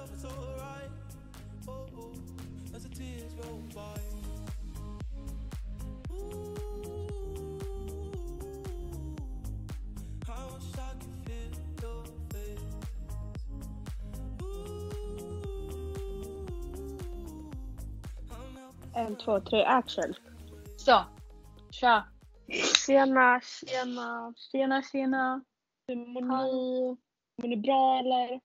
myself, it's alright. Oh, oh, as the tears roll by. Ooh, I wish I could feel your face. Ooh, I'm helpless. En, två, tre, action. Så. Tja. Tjena, tjena. Tjena, tjena. Hur mår ni? Mår ni bra eller?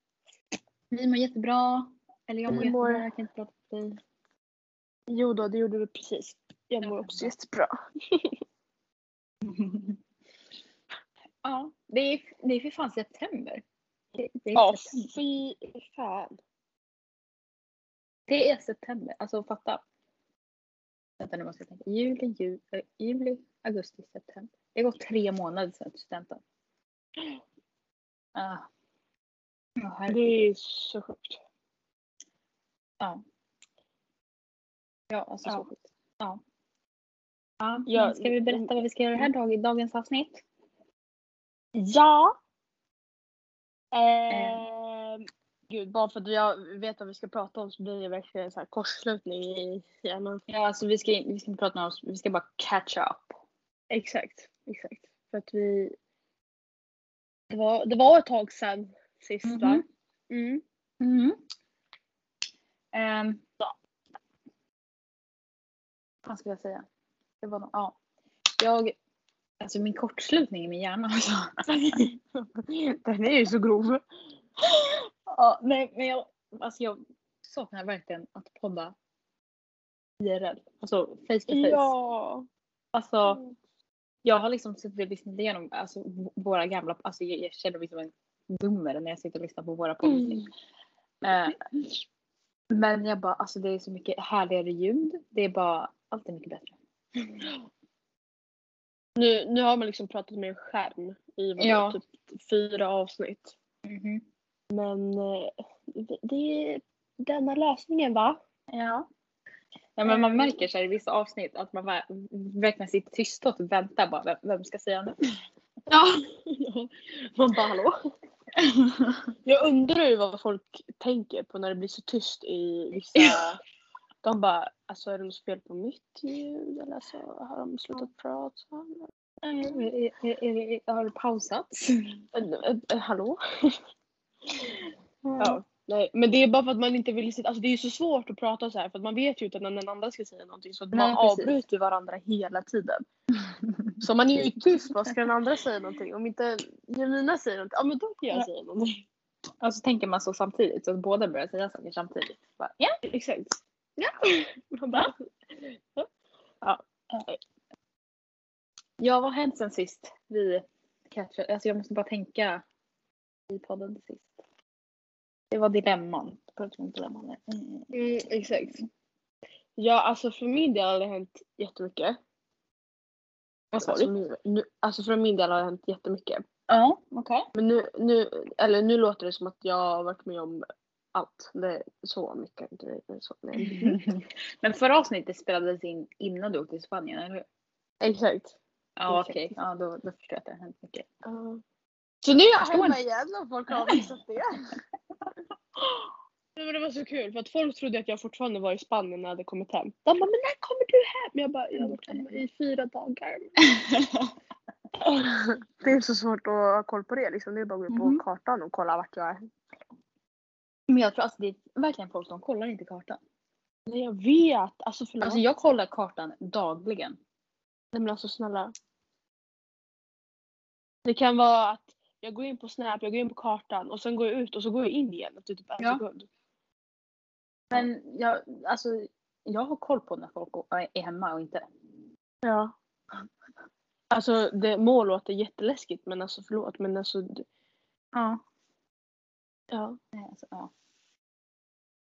Vi mår jättebra. Eller jag mår Vi mår- jättebra. Jag kan inte prata för dig. Jo då, det gjorde du precis. Jag mår också jättebra. ja, det är, det är för fan september. Det, det, är Ja, september. fy fan. det är september. Alltså fatta. Vänta nu måste jag tänka. Juli, ju, äh, juli, augusti, september. Det går tre månader sedan studenten. Ah. Ja. Det är så sjukt. Ja. Ja, alltså Ja. så sjukt. Ja. Ja, Ja, ska vi berätta vad vi ska göra här dag, i dagens avsnitt? Ja. Eh, gud, bara för att jag vet vad vi ska prata om så blir det verkligen så här kortslutning i hjärnan. Ja, alltså vi ska, vi ska inte prata om oss, vi ska bara catch up. Exakt, exakt. För att vi... Det var, det var ett tag sedan sist va? Mhm. Mm. Mm. Um, vad ska jag säga? Det var nog, ja. Jag, alltså min kortslutning i min hjärna alltså. Den är ju så grov. ja, nej, men jag, alltså jag saknar verkligen att podda IRL. Alltså face to face. Ja. Alltså, jag har liksom suttit och lyssnat igenom alltså, våra gamla, alltså jag, jag känner mig som en dummer när jag sitter och lyssnar på våra poddavsnitt. Mm. Eh, men jag bara, alltså det är så mycket härligare ljud. Det är bara, allt är mycket bättre. Nu, nu har man liksom pratat med en skärm i vadå, Ja. typ fyra avsnitt. Mhm. Men eh, det- är denna lösningen va? Ja. Ja men man märker så här i vissa avsnitt att man verkligen sitter tyst och väntar bara, vem, vem ska säga nu? Ja. Man bara hallå? Jag undrar ju vad folk tänker på när det blir så tyst i vissa... De bara, alltså är det något fel på mitt ljud eller så har de slutat prata? Är- är- är- Har det pausats? Äh, Hallå? Ja. Nej, men det är bara för att man inte vill sitta, alltså det är så svårt att prata så här för att man vet ju inte när den andra ska säga någonting så att man Nej, precis. avbryter varandra hela tiden. Så man är ju tyst, vad ska den andra säga någonting? Om inte Jemina säger någonting, ja men då kan jag Ja. säga någonting. Och så tänker man så samtidigt så att båda börjar säga saker samtidigt. Bara, ja. Exakt. Ja. Man bara, ja. ja, vad har hänt sen sist? Vi catchade, alltså jag måste bara tänka i podden sist. Det var dilemman. Om dilemman? Mm. Mm, exakt. Ja, alltså för min del har det hänt jättemycket. Vad sa Alltså, du? nu, nu, alltså för min del har det hänt jättemycket. Ja, okej. Men nu, nu, eller nu låter det som att jag har varit med om allt. Det så mycket. Inte det, så. Men förra avsnittet spelades in innan du åkte till Spanien, eller hur? Exakt. Ja, okej. Ja, då, då förstår jag att det har hänt mycket. Ja. Så nu är jag hemma igen och folk har missat det. Men det var så kul för att folk trodde att jag fortfarande var i Spanien när jag hade kommit hem. De bara, men när kommer du hem? Jag bara, jag har varit hemma i fyra dagar. det är så svårt att ha koll på det liksom. Det är bara att gå på kartan och kolla vart jag är. Men jag tror alltså det är verkligen folk som kollar inte kartan. Nej jag vet. Alltså förlåt. Alltså jag kollar kartan dagligen. Nej men alltså snälla. Det kan vara att jag går in på Snap, jag går in på kartan och sen går jag ut och så går jag in igen efter typ en Ja. sekund. Men jag, alltså, jag har koll på när folk är hemma och inte. Ja. Alltså det må låta jätteläskigt men alltså förlåt men alltså d- Ja. ja. Nej, alltså, ja.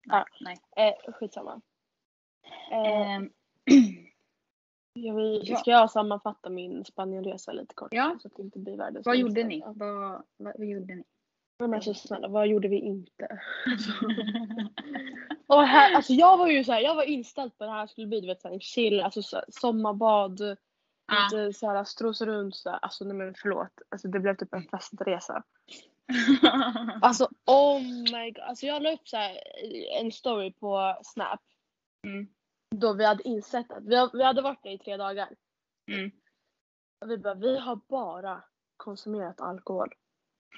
Ja. Nej. Eh, skitsamma. Eh, Ehm, jag vill, ja. Ska jag sammanfatta min Spanienresa lite kort? Ja. Så att det inte blir världens vad gjorde ni? Vad, vad, vad gjorde ni? Men alltså snälla, vad gjorde vi inte? Och här, alltså jag var ju så här, jag var inställd på att det här skulle bli du vet, så här, chill, alltså så här, sommarbad, lite så här, strosa runt så här. Alltså nej men förlåt, alltså det blev typ en festresa. Alltså Oh my god. Alltså jag la upp så här en story på Snap. Mm. Då vi hade insett att vi, vi hade varit där i tre dagar. Mm. Och vi bara, vi har bara konsumerat alkohol.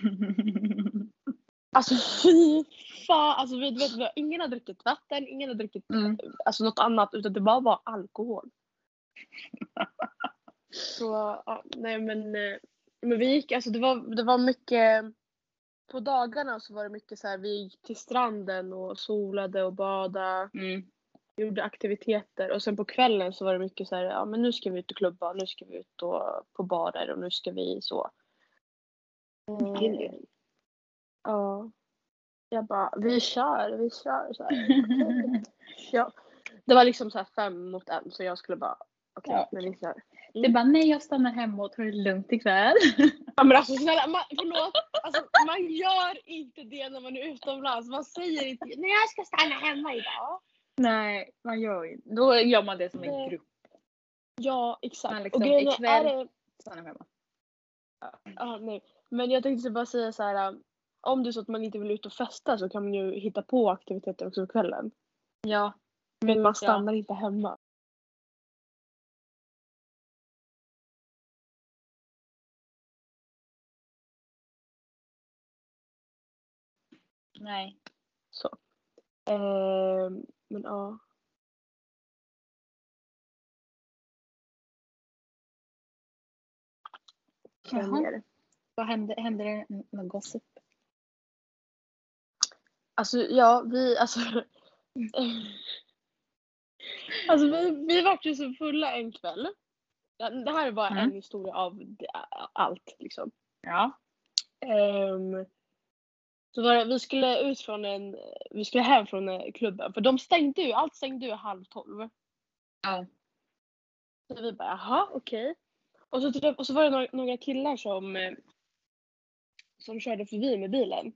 Alltså fy fan. Alltså vi, vet, vi ingen har druckit vatten, ingen har druckit Mm. alltså, något annat utan det bara var alkohol. Så ja, nej men, eh, men vi gick, alltså det var, det var mycket på dagarna så var det mycket så här, vi gick till stranden och solade och badade, Mm. Gjorde aktiviteter och sen på kvällen så var det mycket så här, ja men nu ska vi ut och klubba, nu ska vi ut och, på barer och nu ska vi så. Gud. Ja. Jag bara, vi kör, vi kör. Så. Ja. Det var liksom så här fem mot en så jag skulle bara, okej Ja. men vi kör. Det är bara nej jag stannar hemma och tar det lugnt ikväll. Ja men alltså snälla, man, förlåt. Alltså, man gör inte det när man är utomlands. Man säger inte, nej jag ska stanna hemma idag. Nej man gör ju Då gör man det som en Nej. grupp. Ja exakt. Men liksom, och grejen ikväll- är det, Stannar hemma. ja, nej. Men jag tänkte bara säga så här. um, Om det är så att man inte vill ut och festa så kan man ju hitta på aktiviteter också på kvällen. Ja. Men man stannar inte hemma. Nej. Så. Ehm, men ja. Jaha. Vad hände? Hände det något gossip? Alltså ja, vi alltså. alltså vi, vi vart ju så fulla en kväll. Det här är bara Mm. en historia av allt liksom. Ja. Ehm, så var det, vi skulle ut från en, vi skulle hem från eh, klubben för de stängde ju, allt stängde ju halv tolv. Ja. Så vi bara jaha okej. Och, så, träff- och så var det några, några killar som, eh, som körde förbi med bilen.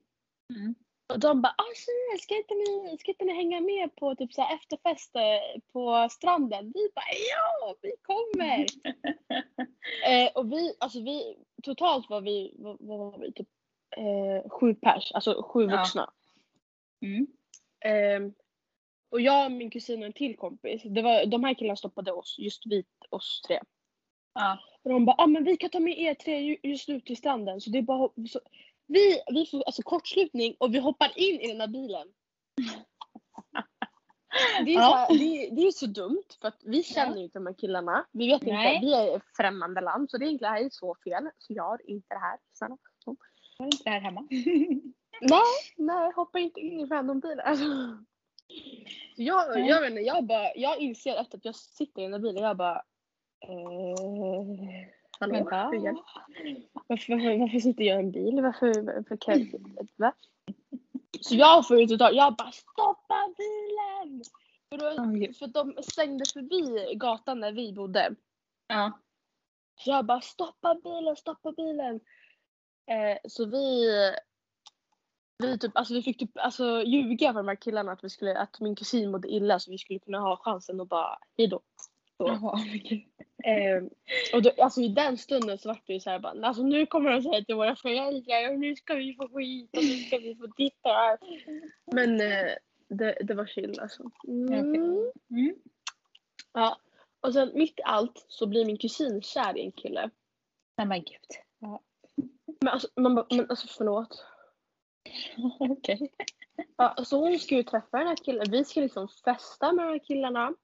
Mm. Och de bara ah, tjejer, ska inte ni, ska inte ni hänga med på typ så här efterfest eh, på stranden? Vi bara ja vi kommer! eh, och vi, alltså vi, totalt var vi, vad var vi, typ eh, sju pers, alltså sju Ja. vuxna. Mm. Ehm, och jag, min kusin och en till kompis, det var, de här killarna stoppade oss, just vi, oss tre. Ja. Och de bara, ah, men vi kan ta med er tre ju- just nu till stranden. Så det är bara, så, vi, vi får alltså kortslutning och vi hoppar in i den här bilen. Det är, Ja. så här, det, är- det är så dumt för att vi känner ju inte de här killarna. Vi vet Nej. inte, vi är ett främmande land så det egentligen här är så fel. Så gör inte det här. Snälla. Var inte det här hemma? Nej, nej hoppa inte in i random-bilar. Alltså. Så Jag, jag vet inte, jag bara, jag inser efter att jag sitter i den här bilen, jag bara eh, Hallå? Vänta. Varför, varför, varför sitter jag i en bil? Varför, varför kan jag, va? Så jag får ju totalt, jag bara stoppa bilen! För, då, för de stängde förbi gatan där vi bodde. Ja. Så jag bara stoppa bilen, stoppa bilen. Eh, så vi, vi, typ, alltså vi fick typ, alltså, ljuga för de här killarna att, vi skulle, att min kusin mådde illa så vi skulle kunna ha chansen att bara hejdå. Så. Jaha. Eh, och då, alltså i den stunden så var det ju såhär bara, alltså nu kommer de säga till våra föräldrar och nu ska vi få skit och nu ska vi få ditt och. Men eh, det, det var chill alltså. Mm. Mm. Ja. Och sen mitt i allt så blir min kusin kär i en kille. Nej men gud. Ja. Men alltså, man bara, men alltså förlåt. Okej. Ja, så hon ska ju träffa den här killen. Vi ska liksom festa med de här killarna.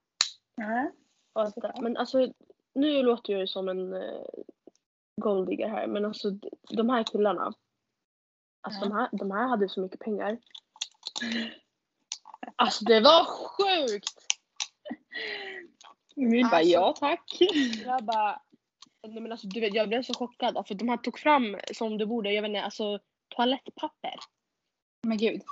Och allt det där. Men alltså nu låter jag ju som en uh, golddigger här. Men alltså de här killarna. Alltså Ja. de, här, de här hade så mycket pengar. Alltså det var sjukt! Vi bara Alltså- ja tack. Jag bara. Nej men alltså du vet jag blev så chockad. För de här tog fram som det borde, jag vet inte, alltså toalettpapper. Men gud.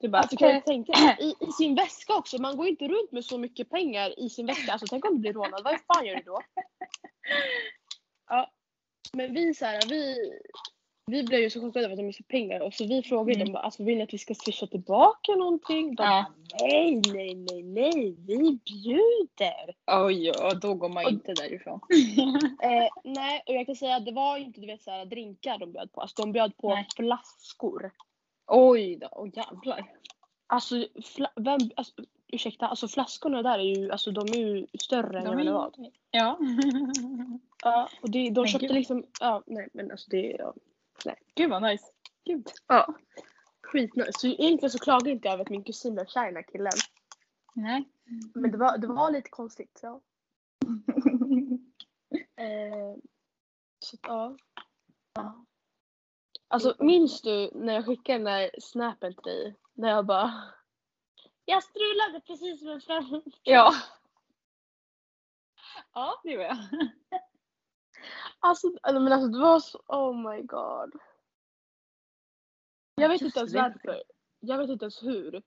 Du bara, alltså, kan jag tänka i, i sin väska också. Man går inte runt med så mycket pengar i sin väska. Alltså tänk om du blir rånad. Vad fan gör du då? Ja. Men vi så här, vi, vi blev ju så chockade över att de missade pengar. Och så vi frågade Mm. dem bara, alltså vill ni att vi ska swisha tillbaka någonting? De Ja. bara, nej, nej, nej, nej. Vi bjuder. Oj, ja, då går man Och- inte därifrån. Eh, nej, och jag kan säga att det var inte du vet så här drinkar de bjöd på. Alltså de bjöd på Nej. flaskor. Oj då, åh jävlar. Alltså, fla- vem, alltså ursäkta, alltså flaskorna där är ju, alltså de är ju större än jag vad. Ja. Ja, och det, de Men köpte gud. liksom, ja nej men alltså det, ja. Gud vad nice. Gud. ja. Skitnice. Så egentligen så klagar jag inte över att min kusin blev kär i den här killen. Nej. Men det var, det var lite konstigt. Ja. Eh, så ja. Ja. Alltså minns du när jag skickade den där snappen till dig? När jag bara Jag strulade precis med fram. ja. Ja, det var jag. Alltså, men alltså det var så, oh my god. Jag vet Just inte ens det. varför. Jag vet inte ens hur.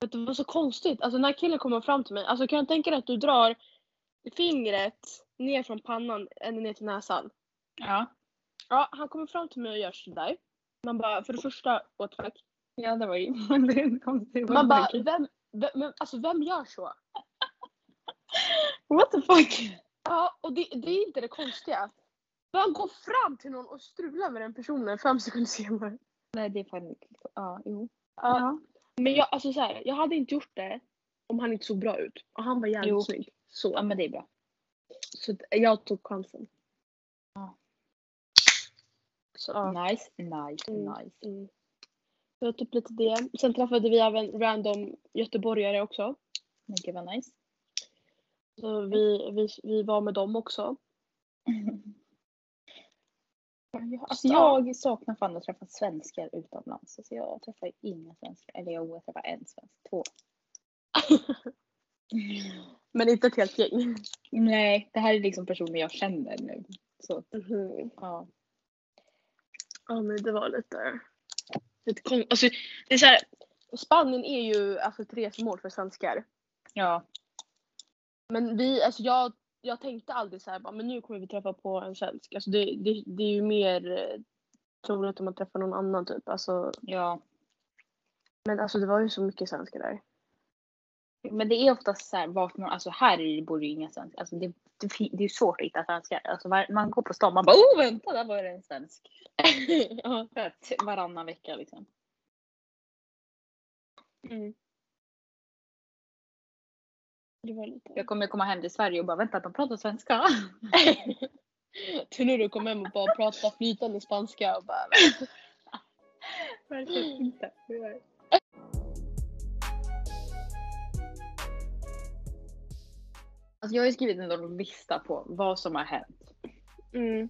Det var så konstigt. Alltså när killen kommer fram till mig. Alltså kan jag tänka dig att du drar fingret ner från pannan ända ner till näsan. Ja. Ja, han kommer fram till mig och gör sådär. Man bara, för det första, what the fuck. Ja, det var ju konstigt. Man bara, vem, vem, men, alltså vem gör så? What the fuck? Ja, och det, det är inte det konstiga. Man går fram till någon och strular med den personen fem sekunder senare. Nej, det är fan Ja, jo. Ja. Men jag, alltså så här, jag hade inte gjort det om han inte såg bra ut. Och han var jävligt Jo. snygg. Så, Ja, men det är bra. så jag tog chansen. Ja. Så, ja. Nice, nice, Mm. nice. Mm. Det var typ lite det. Sen träffade vi även random göteborgare också. Men gud vad nice. Så vi, vi, vi var med dem också. Alltså jag saknar fan att träffa svenskar utomlands. Alltså jag träffar inga svenskar. Eller jag, jag träffar en svensk. Två. Men inte ett helt gäng. Nej, det här är liksom personer jag känner nu. Så Mhm. ja. Ja men det var lite, lite kon- alltså, det är så här, Spanien är ju alltså ett resmål för svenskar. Ja. Men vi, alltså jag, jag tänkte aldrig så här, bara, men nu kommer vi träffa på en svensk. Alltså det, det, det är ju mer eh, troligt om man träffar någon annan typ. Alltså, Ja. men alltså det var ju så mycket svenskar där. Men det är oftast så här vart man, alltså här bor ju inga svenskar. Alltså det, det, det är ju svårt att hitta svenskar. Alltså man går på stan man bara oh vänta där var det en svensk. ja. Varannan vecka liksom. Mm. Lite... Jag kommer komma hem till Sverige och bara vänta de pratar svenska. Till nu du kom hem och bara pratade flytande spanska och bara Verkligen inte. Alltså jag har ju skrivit en lista på vad som har hänt. mm.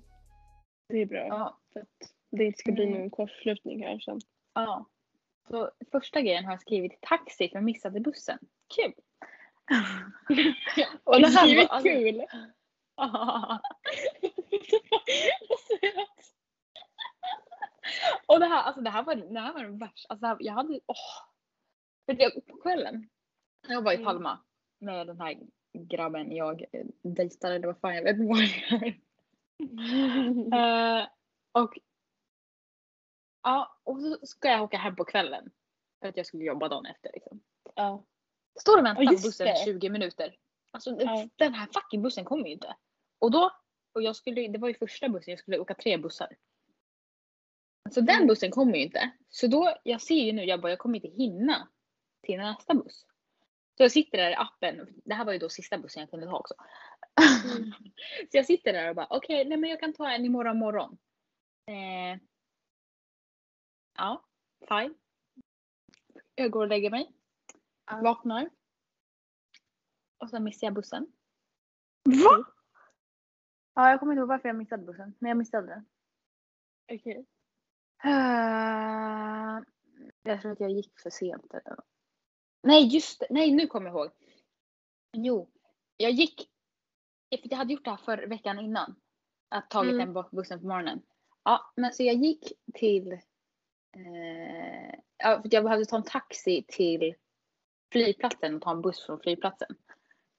Det är bra. Ja. För att det inte ska bli Mm. någon kortslutning här sen. ja. Så första grejen har jag skrivit taxi för missade bussen. Kul! Och det här var alltså- kul. Och det här, alltså det här var, det här var den värsta. Alltså det här, jag hade, åh. Du, jag- på kvällen. Jag var i Mm. Palma med den här grabben jag eh, dejtade eller vad fan jag vet vad jag. Eh, och ja, och så ska jag åka hem på kvällen. För att jag skulle jobba dagen efter liksom. ja. Står och väntar på bussen i det. 20 minuter. Alltså Ja. den här fucking bussen kommer ju inte. Och då, och jag skulle, det var ju första bussen, jag skulle åka tre bussar. Så den Mm. bussen kommer ju inte. Så då, jag ser ju nu, jag bara jag kommer inte hinna till nästa buss. Så jag sitter där i appen, det här var ju då sista bussen jag kunde ta också. Mm. så jag sitter där och bara okej, nej men jag kan ta en imorgon morgon. Eh, ja, fine. Jag går och lägger mig. Ja. Vaknar. Och sen missar jag bussen. Va? Ja, jag kommer inte ihåg varför jag missade bussen, men jag missade den. Okej. Eh, jag tror att jag gick för sent. Nej, just det. Nej, nu kommer jag ihåg. Jo, jag gick. För jag hade gjort det här för veckan innan. Att tagit Mm. den bussen på morgonen. Ja, men så jag gick till. Eh, ja, för jag behövde ta en taxi till flygplatsen och ta en buss från flygplatsen.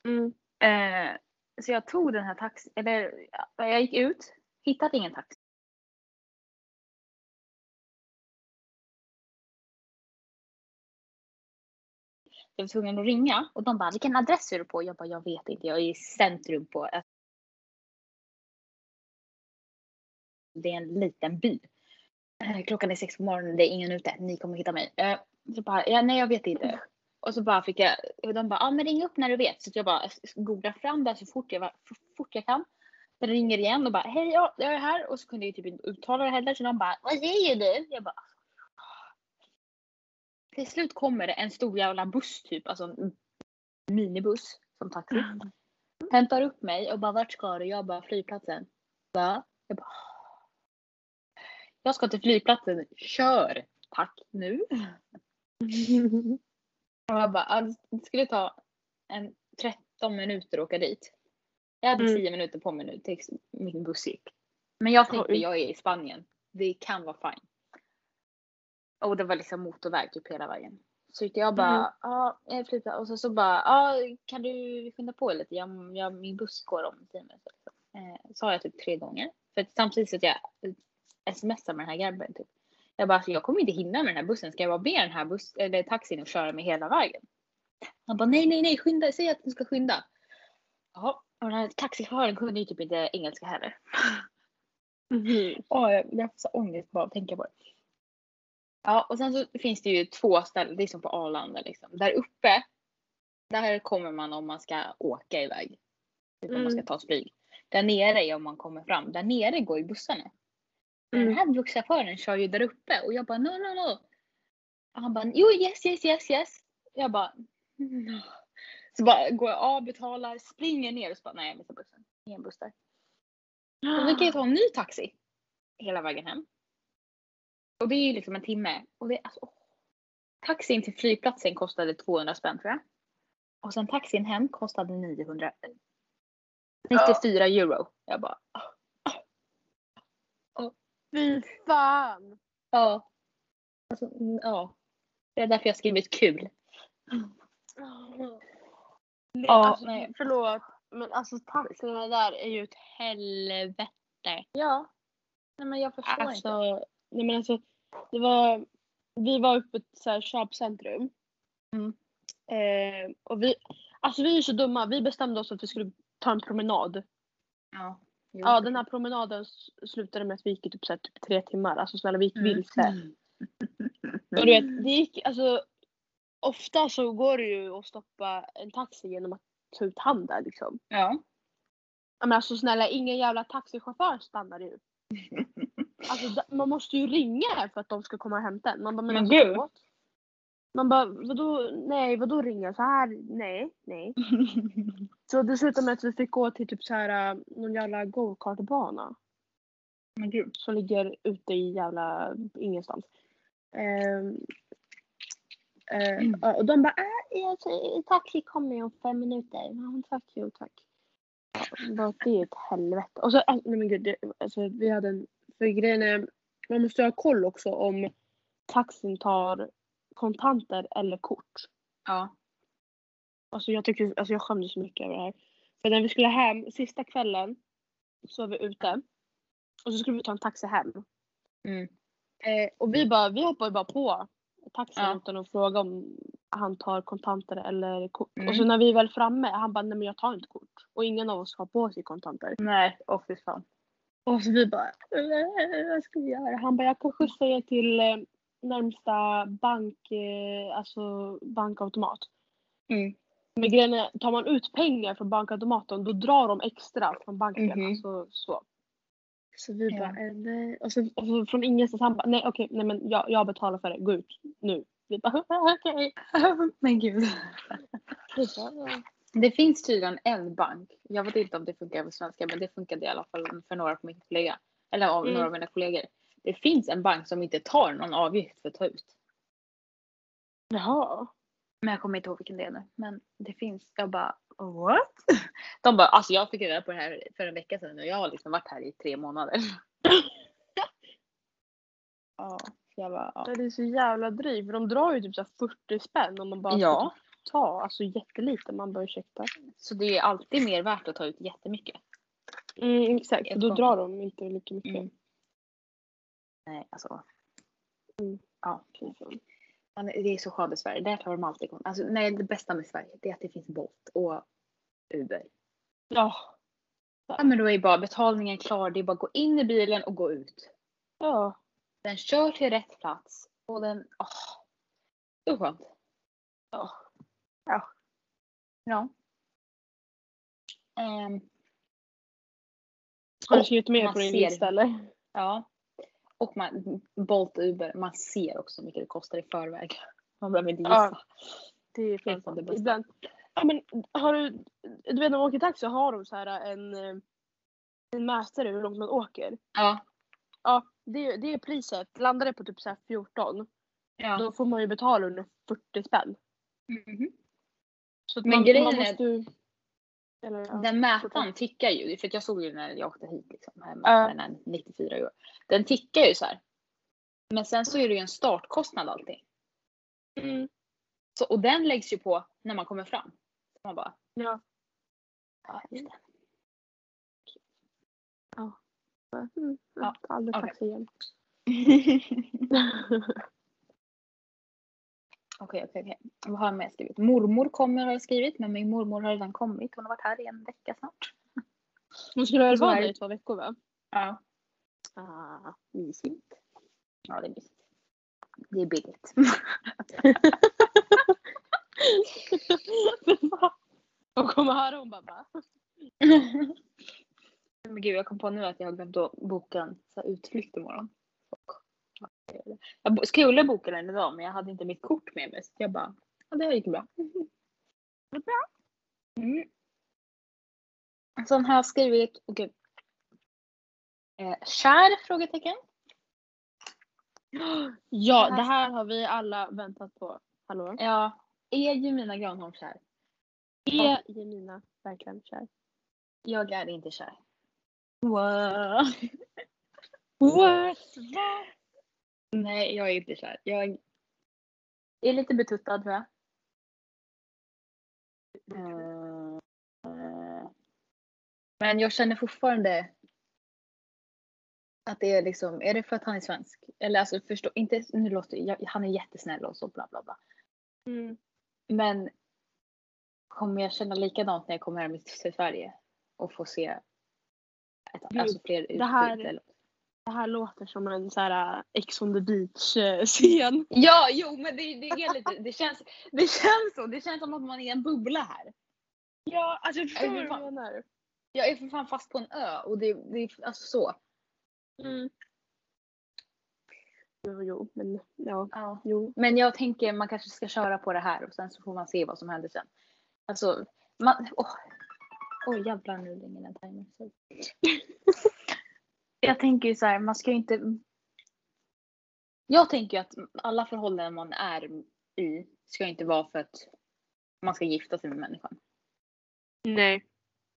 Mm. Eh, så jag tog den här taxin, eller ja, jag gick ut, hittade ingen taxi. Jag var tvungen att ringa och de bara vilken adress är du på? Jag bara jag vet inte, jag är i centrum på det är en liten by. Eh, Klockan är sex på morgonen, det är ingen ute, ni kommer hitta mig. Eh, Så bara, ja, nej jag vet inte. Och så bara fick jag, och de bara, ja men ring upp när du vet. Så jag bara googlar fram det så fort jag, så fort jag kan. Den ringer igen och bara, hej ja, jag är här. Och så kunde jag typ inte uttala det heller. Så de bara, vad säger du? Jag bara, till slut kommer det en stor jävla buss typ, alltså en minibuss som taxi. Hämtar upp mig och bara vart ska du? Jag bara flygplatsen. Va? Jag bara Jag ska till flygplatsen. Kör! Tack nu. Och jag bara, ja, det skulle ta en 13 minuter att åka dit. Jag hade Mm. 10 minuter på mig nu tills min buss gick. Men jag tänkte Oj. jag är i Spanien. Det kan vara fine. Och det var liksom motorväg typ hela vägen. Så jag bara, Mm. ja, jag flyttar. Och så, så bara, ja, kan du skynda på lite? Jag, jag, min buss går om 10 minuter. Eh, sa jag typ tre gånger. För samtidigt så att jag smsar med den här grabben typ. Jag bara, alltså, jag kommer inte hinna med den här bussen. Ska jag bara be den här buss, eller taxin att köra mig hela vägen? Han bara, nej, nej, nej, skynda, säg att du ska skynda. Ja, och den här taxichauffören kunde ju typ inte engelska heller. Mhm. Åh, jag, jag får så ångest bara att tänka på det. Ja, och sen så finns det ju två ställen, det är som på Arlanda liksom. Där uppe, där kommer man om man ska åka iväg. Typ om man ska Mm. ta ett flyg. Där nere är om man kommer fram. Där nere går ju bussarna. Men Den Mm. här busschauffören kör ju där uppe och jag bara no, no, no. Och han bara jo, yes, yes, yes, yes. Jag bara no. Så bara går jag av, betalar, springer ner och så bara nej jag missar bussen. Ingen buss där. Så vi kan ju ta en ny taxi hela vägen hem. Och det är ju liksom en timme. Och det, alltså, åh. Taxin till flygplatsen kostade 200 spänn tror jag. Och sen taxin hem kostade 900. 94 euro. Jag bara Fy fan! ja. Alltså, mm, ja. Det är därför jag skrivit kul. Nej, Ja, alltså, nej. Förlåt, men alltså taxierna där är ju ett helvete. Ja. Nej men jag förstår inte. Alltså, nej men alltså, det var, vi var uppe på ett så här köpcentrum. Mm. Eh, och vi, alltså vi är så dumma, vi bestämde oss att vi skulle ta en promenad. Ja. Ja den här promenaden slutade med att vi gick i typ, så här, typ tre timmar. Alltså snälla vi gick Mm. vilse. Och du vet, det gick, alltså ofta så går det ju att stoppa en taxi genom att ta ut handen liksom. Ja. Men alltså snälla ingen jävla taxichaufför stannar ju. Alltså man måste ju ringa för att de ska komma och hämta en. Man bara, men, Men alltså, gud. Man bara, vadå, nej vadå ringa? Så här, nej, nej. Så det slutade med att vi fick gå till typ så här äh, någon jävla go-kartbana. men gud. Som ligger ute i jävla ingenstans. Ehm, eh, ja, och de bara, äh, taxi kommer om fem minuter. Ja, tack, jo tack. Ja, det är ett helvete. Och så, äh, nej men gud, det, alltså, vi hade en, för grejen är, man måste ha koll också om taxin tar kontanter eller kort. Ja. Alltså jag tycker, alltså jag skämdes så mycket över det här. För när vi skulle hem, sista kvällen, så var vi ute. Och så skulle vi ta en taxi hem. Mm. Eh, och vi bara, vi hoppade bara på taxin Ja. utan att fråga om han tar kontanter eller kort. Mm. Och så när vi väl framme, han bara, nej men jag tar inte kort. Och ingen av oss har på sig kontanter. Nej, åh fy fan. Och så vi bara, "Eh, vad ska vi göra? Han bara, jag kan skjutsa er till eh, närmsta bank, eh, alltså bankautomat. Mm. Men grejen är, tar man ut pengar från bankautomaten då drar de extra från banken. Mhm. Alltså, så. så vi Ja. bara, eh, nej. Och så, och så från ingenstans han bara, nej okej, nej men jag, jag betalar för det, gå ut nu. Vi bara, okej. men gud. Det finns tydligen en bank. Jag vet inte om det funkar på svenska men det funkade i alla fall för några på min kollega. Eller av Mm. några av mina kollegor. Det finns en bank som inte tar någon avgift för att ta ut. Jaha. Men jag kommer inte ihåg vilken det är nu. Men det finns. Jag bara what? De bara alltså jag fick reda på det här för en vecka sedan och jag har liksom varit här i tre månader. ja, jag bara ja. Det är så jävla drygt för de drar ju typ så här 40 spänn om man bara Ja. ska ta. Alltså jättelite. Man bara ursäkta. Så det är alltid mer värt att ta ut jättemycket. Mm, exakt, då Ett drar de inte lika mycket. Mm. Nej alltså. Mm. Ja. Man, det är så skönt i Sverige. Där tar de alltid kon- alltså, Nej, det bästa med Sverige det är att det finns Bolt och Uber. Ja. Ja, men då är bara betalningen klar. Det är bara att gå in i bilen och gå ut. Ja. Den kör till rätt plats och den, åh. Så skönt. Ja. Ja. Ja. Ehm, Har du skrivit mer på din lista eller? ja. Och man, Bolt Uber, man ser också hur mycket det kostar i förväg. Man behöver inte gissa. Ja. Det är är fan det bästa. Ibland. Ja men har du, du vet när man åker taxi har de så här en, eh, en mätare hur långt man åker. Ja. Ja, det, det är priset. Landar det på typ så här 14 ja. då får man ju betala under 40 spänn. Mhm. Så att Men man, grejen man är- måste ju... Eller, ja. Den mätaren tickar ju, för jag såg ju när jag åkte hit liksom, Ja. den här 94 år. Den tickar ju så här. Men sen så är det ju en startkostnad alltid. Mm, Så, och den läggs ju på när man kommer fram. Så man bara, ja. ja just det. Mm, Ja, jag tar aldrig taxi igen. Okej, okej, okej. Vad har jag mer skrivit? Mormor kommer har jag skrivit, men min mormor har redan kommit. Hon har varit här i en vecka snart. Hon skulle väl vara är där det. i två veckor va? Ja. Ah, mysigt. Ja, det är mysigt. Det är billigt. Hon kommer höra hon bara va? Men gud, jag kom på nu att jag har glömt att boka en så här utflykt imorgon. Jag skulle boka den idag men jag hade inte mitt kort med mig så jag bara, ja det gick bra. Mm. Sen har jag skrivit, oh gud. Eh, kär? Frågetecken. Ja, Det här- det har vi alla väntat på. Hallå? Ja, är Jemina Granholm kär? Är Jemina verkligen kär? Jag är inte kär. Wow. What? Va? Nej, jag är inte kär. Jag är lite betuttad tror jag. Eh, Men jag känner fortfarande att det är liksom, är det för att han är svensk? Eller alltså förstå, inte, nu låter jag, han är jättesnäll och så bla bla bla. Mm. Men kommer jag känna likadant när jag kommer hem till Sverige och får se ett, alltså fler utbud? eller? Det här låter som en så här uh, Ex on the beach uh, scen. Ja, jo men det, det är lite, det känns, det känns så. Det känns som att man är i en bubbla här. Ja, alltså jag förstår Äh, vad du menar. Jag är för fan fast på en ö och det, det är alltså så. Mm. Jo, jo, men ja. Ja. Jo. Men jag tänker man kanske ska köra på det här och sen så får man se vad som händer sen. Alltså, man, åh. Oj jävlar nu ringer den timern. Jag tänker ju så här, man ska ju inte. Jag tänker ju att alla förhållanden man är i ska inte vara för att man ska gifta sig med människan. Nej.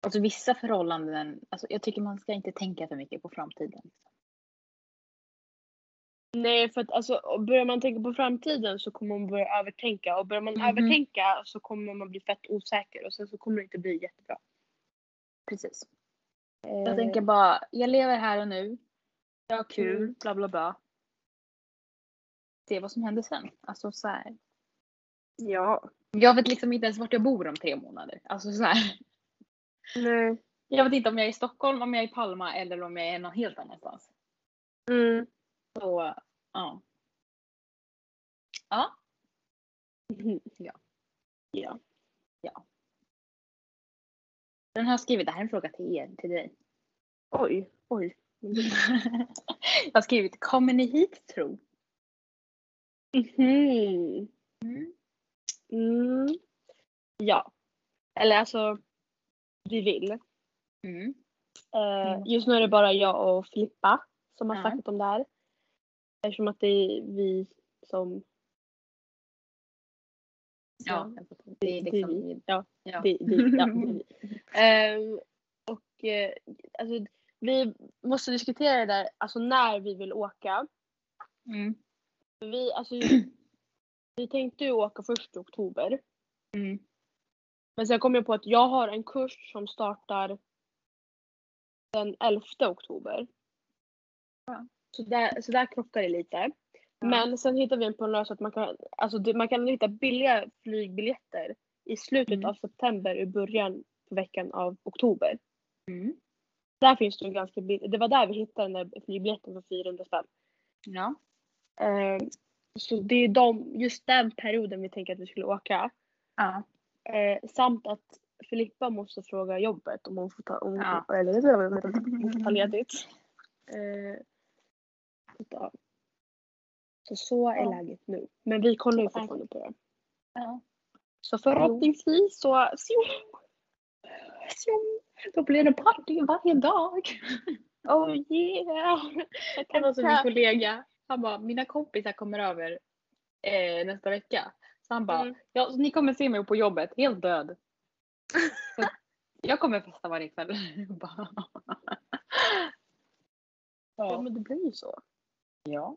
Alltså vissa förhållanden, alltså jag tycker man ska inte tänka för mycket på framtiden. Nej, för att alltså, börjar man tänka på framtiden så kommer man börja övertänka och börjar man Mhm. övertänka så kommer man bli fett osäker och sen så kommer det inte bli jättebra. Precis. Eh, Jag tänker bara, jag lever här och nu. Jag har kul, Mm. bla bla bla. Se vad som händer sen. Alltså så här. Ja. Jag vet liksom inte ens vart jag bor om tre månader. Alltså så här. Nej. Jag vet inte om jag är i Stockholm, om jag är i Palma eller om jag är någon helt annanstans. Mm. Så. Ja. Ja. Ja. Den har skrivit, det här är en fråga till er, till dig. Oj. Oj. jag har skrivit, kommer ni hit tro? Mhm. Mm. Mm. Ja. Eller alltså, vi vill. Mm. Mm. just nu är det bara jag och Filippa som har snackat om det här. Eftersom att det är vi som... Ja, det är det är liksom... vi. Ja, Ja. det, det, ja, det är vi. Ehm, och eh, alltså, vi måste diskutera det där, alltså när vi vill åka. Mm. Vi, alltså, vi tänkte ju åka först i oktober. Mm. Men sen kom jag på att jag har en kurs som startar den 11 oktober. Ja. Så, där, så där krockar det lite. Men sen hittar vi en på en lösning att man kan, alltså man kan hitta billiga flygbiljetter i slutet Mm. av september och början på veckan av oktober. Mm. Där finns det ju ganska billigt. Det var där vi hittade den där flygbiljetten för 400 spänn. Ja. Eh, så det är de, just den perioden vi tänker att vi skulle åka. Ja. Eh, samt att Filippa måste fråga jobbet om hon får ta, om, Ja. eller, om hon får ta ledigt. Eh. Så så är Ja. läget nu. Men vi kollar ju fortfarande på det. ja. Så förhoppningsvis så, så Så, Då blir det party varje dag. oh yeah! Det var som min kollega. Han bara, mina kompisar kommer över eh, nästa vecka. Så han bara, Mm. ja, ni kommer se mig på jobbet helt död. Så jag kommer festa varje kväll. Jag Ja ja. men det blir ju så. ja.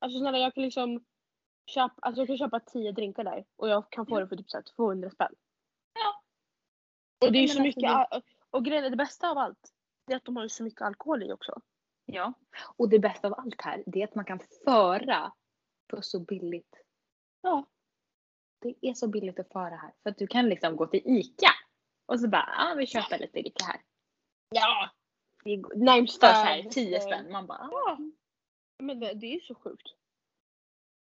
Alltså snälla jag kan liksom köpa, alltså jag kan köpa 10 drinkar där och jag kan få det för typ så här 200 spänn. Ja. Och det är ju så alltså, mycket, det- och grejen är det bästa av allt, det är att de har ju så mycket alkohol i också. Ja. Och det bästa av allt här, det är att man kan föra för så billigt. Ja. Det är så billigt att föra här. För att du kan liksom gå till ICA och så bara, ja vi köper lite ICA här. Ja! Det närmsta... så här 10 spänn. Man bara, ah. Men det, det är ju så sjukt.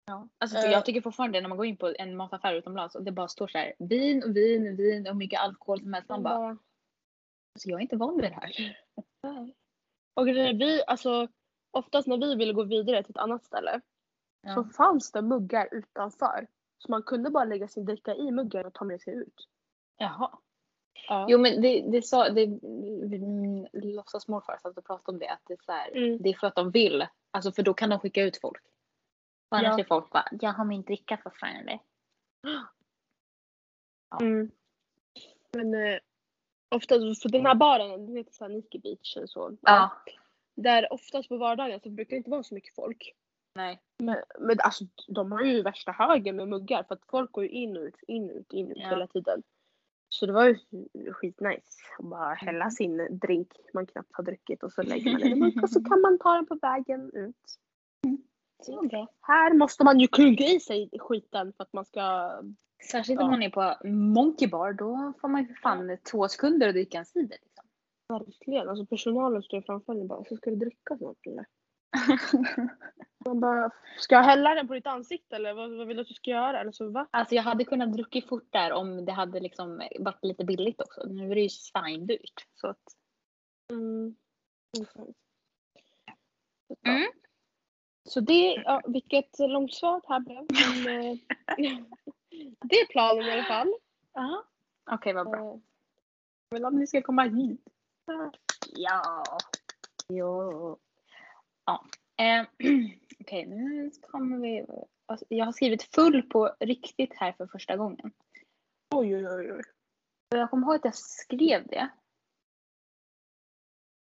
Ja. Alltså för Eh. jag tycker fortfarande när man går in på en mataffär utomlands och det bara står så här vin och vin och vin och mycket alkohol som helst. Man bara, bara, alltså jag är inte van vid det här. Och vi, alltså oftast när vi ville gå vidare till ett annat ställe så Ja. fanns det muggar utanför. Så man kunde bara lägga sin dricka i muggen och ta med sig ut. Jaha. Ja. Jo men det, det sa, det, låtsas morfar satt och pratade om det att det är så här, Mm. det är för att de vill. Alltså för då kan de skicka ut folk. Och annars Ja. är folk bara, jag har min dricka fortfarande. Ja. Mm. Men eh, oftast, för den här baren, den heter såhär Nike Beach eller så. Ja. Där oftast på vardagar så brukar det inte vara så mycket folk. Nej. Men, men alltså de har ju värsta högen med muggar för att folk går ju in och ut, in och ut, in och ut Ja. hela tiden. Så det var ju skitnice att bara hälla sin drink man knappt har druckit och så lägger man den i och så kan man ta den på vägen ut. Så bra. Här måste man ju klunka i sig skiten för att man ska... Särskilt Ja. om man är på Monkey Bar, då får man ju för fan två sekunder att dricka en cider. Liksom. Verkligen, alltså personalen står framför en och bara så ska du dricka snart eller? Bara, ska jag hälla den på ditt ansikte eller vad, vad vill du att du ska göra? Eller så, va? Alltså jag hade kunnat druckit fort där om det hade liksom varit lite billigt också. Nu är det ju svindyrt. Så att, Mm. Mm. Så det, ja, vilket långt svar det här blev. Men, eh, det är planen i alla fall. ja. Okej vad bra. Eh, vill att ni ska komma hit. Ja. Ja. Ja. Eh, Okej, nu kommer vi... alltså, Jag har skrivit full på riktigt här för första gången. Oj, oj, oj. Jag kommer ihåg att jag skrev det.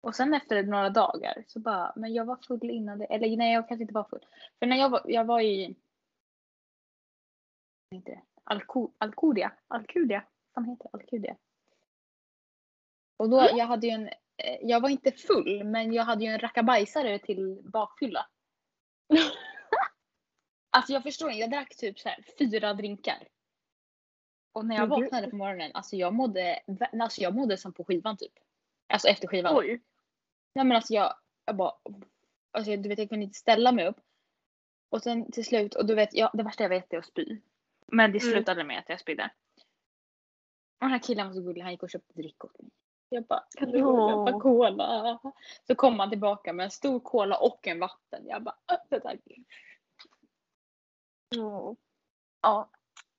Och sen efter några dagar så bara, men jag var full innan det. Eller nej, jag kanske inte var full. För när jag var, jag var i... Det? Alko, Alcudia. Alcudia. Vad heter det? Alcudia. Och då, jag hade ju en... eh, Jag var inte full, men jag hade ju en rackabajsare till bakfylla. Alltså jag förstår inte, jag drack typ så här fyra drinkar. Och när jag Men vaknade på morgonen, alltså jag mådde, alltså jag mådde som på skivan typ. Alltså efter skivan. Oj. Nej men alltså jag, jag bara, alltså du vet jag kunde inte ställa mig upp. Och sen till slut, och du vet, jag, det värsta jag vet är att spy. Men det Mm. slutade med att jag spydde. Och den här killen var så gullig, han gick och köpte dryck åt mig. Jag bara, kan du köpa Åh. cola? Så kom han tillbaka med en stor cola och en vatten. Jag bara, öppet tack. Ja. Ja.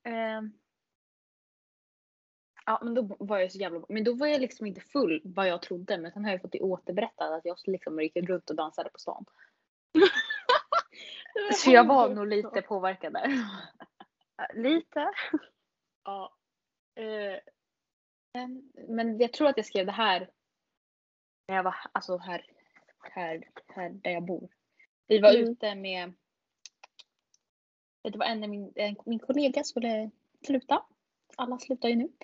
ehm. Ja men då var jag så jävla Men då var jag liksom inte full vad jag trodde. Men sen har jag fått det återberättat att jag liksom gick runt och dansade på stan. Så jag var nog lite påverkad där. Lite. Ja. Eh, men jag tror att jag skrev det här när jag var alltså här, här, här där jag bor. Vi var Mm. ute med, det var en, min, en, min kollega skulle sluta. Alla slutar ju nu.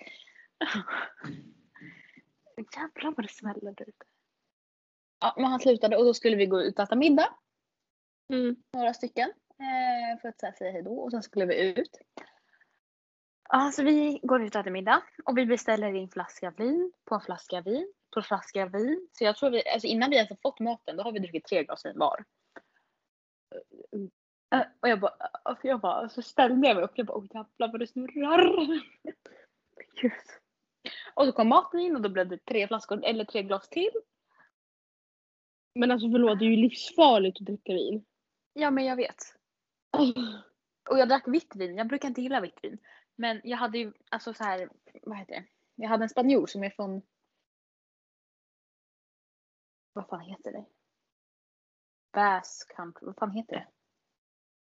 Jävlar vad det smäller där ute. Ja, men han slutade och då skulle vi gå ut och äta middag. Mm. några stycken eh, för att här, säga hejdå och sen skulle vi ut. Ja, så vi går ut och äter middag och vi beställer in flaska vin på en flaska vin på en flaska vin. Så jag tror vi, alltså innan vi ens har fått maten då har vi druckit tre glas vin var. Och jag bara, alltså jag bara, så ställde jag mig upp. Jag bara, åh jävlar vad det snurrar. Gud. Och så kom maten in och då blev det tre flaskor eller tre glas till. Men alltså förlåt, det är ju livsfarligt att dricka vin. Ja men jag vet. Och jag drack vitt vin. Jag brukar inte gilla vitt vin. Men jag hade ju alltså så här, vad heter det? Jag hade en spanjor som är från vad fan heter det? Basque country, vad fan heter det?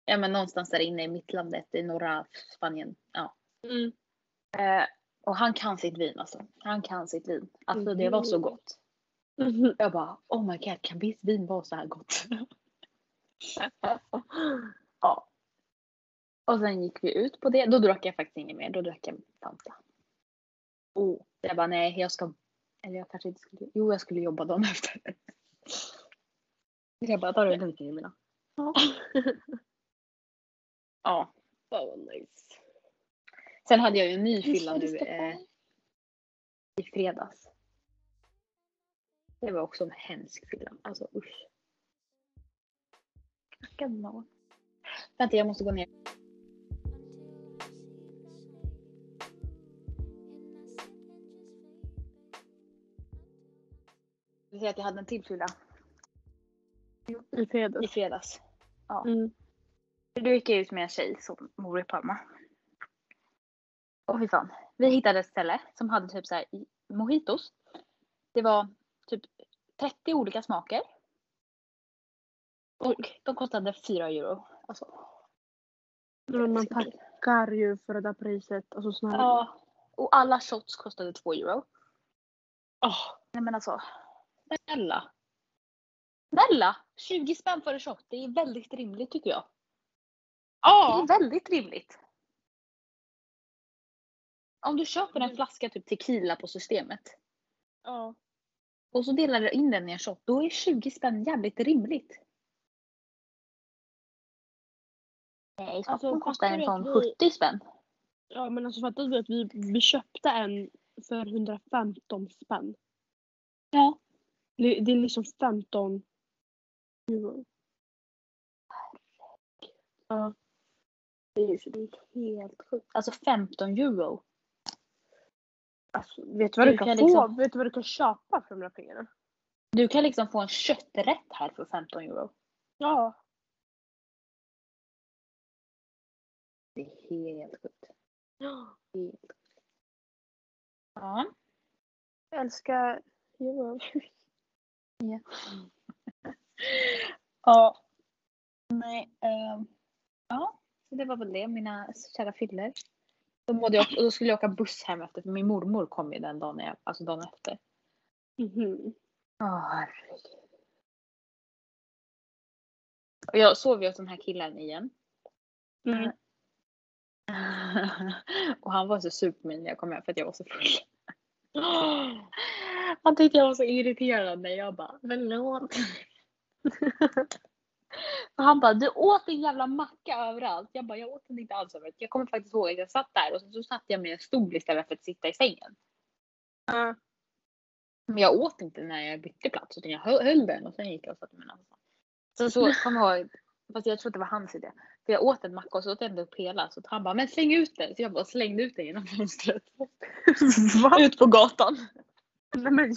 Ja men någonstans där inne i mittlandet i norra Spanien. Ja. Mm. Eh, och han kan sitt vin alltså. Han kan sitt vin. Alltså det var så Mhm. gott. Mhm. Jag bara oh my god kan vitt vin vara så här gott? ja. Och sen gick vi ut på det. Då drack jag faktiskt inget mer. Då drack jag Fanta. Oh. Jag bara nej jag ska. Eller jag kanske inte skulle. Jo jag skulle jobba dagen efter. Jag bara ta det lugnt Emilia. Ja. Ja. Vad nice. Sen hade jag ju en ny fylla nu eh, i fredags. Det var också en hemsk fylla. Alltså usch. Stackars någon. Vänta jag måste gå ner. Vill säga att jag hade en till fylla I i fredags. fredags. Mm. Då gick jag ut med en tjej som bor i Parma. Och fy fan. Vi hittade ett ställe som hade typ så här mojitos. Det var typ 30 olika smaker. Och de kostade 4 euro. Alltså, Men man tackar ju för det där priset. Alltså snälla. ja. Och alla shots kostade 2 euro. Åh, Nej men alltså. Snälla. Snälla! 20 spänn för en shot. Det är väldigt rimligt tycker jag. Ja. Det är väldigt rimligt. Om du köper en flaska typ tequila på systemet. ja. Och så delar du in den i en shot. Då är 20 spänn jävligt rimligt. Nej, Alltså, Stockholm kostar fattar en sån att vi- 70 spänn. Ja men alltså fattar du att vi, vi köpte en för 115 spänn. Ja. Det, är liksom 15 euro. Ja. Det är det är helt sjukt. Alltså 15 euro. Alltså, vet du vad du, Du kan, kan få? liksom- Vet du vad du kan köpa för de där pengarna? Du kan liksom få en kötträtt här för 15 euro. Ja. Det är helt sjukt. Ja. Helt sjukt. Ja. Jag älskar euro. Ja. Nej. ehm, ja, så det var väl det. Mina kära fyller. Då, mådde jag, och då skulle jag åka buss hem efter för min mormor kom ju den dagen, jag, alltså dagen efter. Mhm. Åh herregud. Och jag sov ju hos den här killen igen. Mm. och han var så sur på mig när jag kom hem för att jag var så full. Han tyckte jag var så irriterande. Jag bara, förlåt. Och han bara, du åt din jävla macka överallt. Jag bara, jag åt den inte alls överallt. Jag kommer faktiskt ihåg att jag satt där och så, så satt jag med en stol istället för att sitta i sängen. Ja. Men jag åt inte när jag bytte plats utan jag höll, den och sen gick jag och satte mig någon annanstans. Så, så kom jag ihåg, fast jag tror att det var hans idé. För jag åt en macka och så åt jag ändå upp hela. Så han bara, men släng ut den. Så jag bara slängde ut den genom fönstret. Ut på gatan. Nej men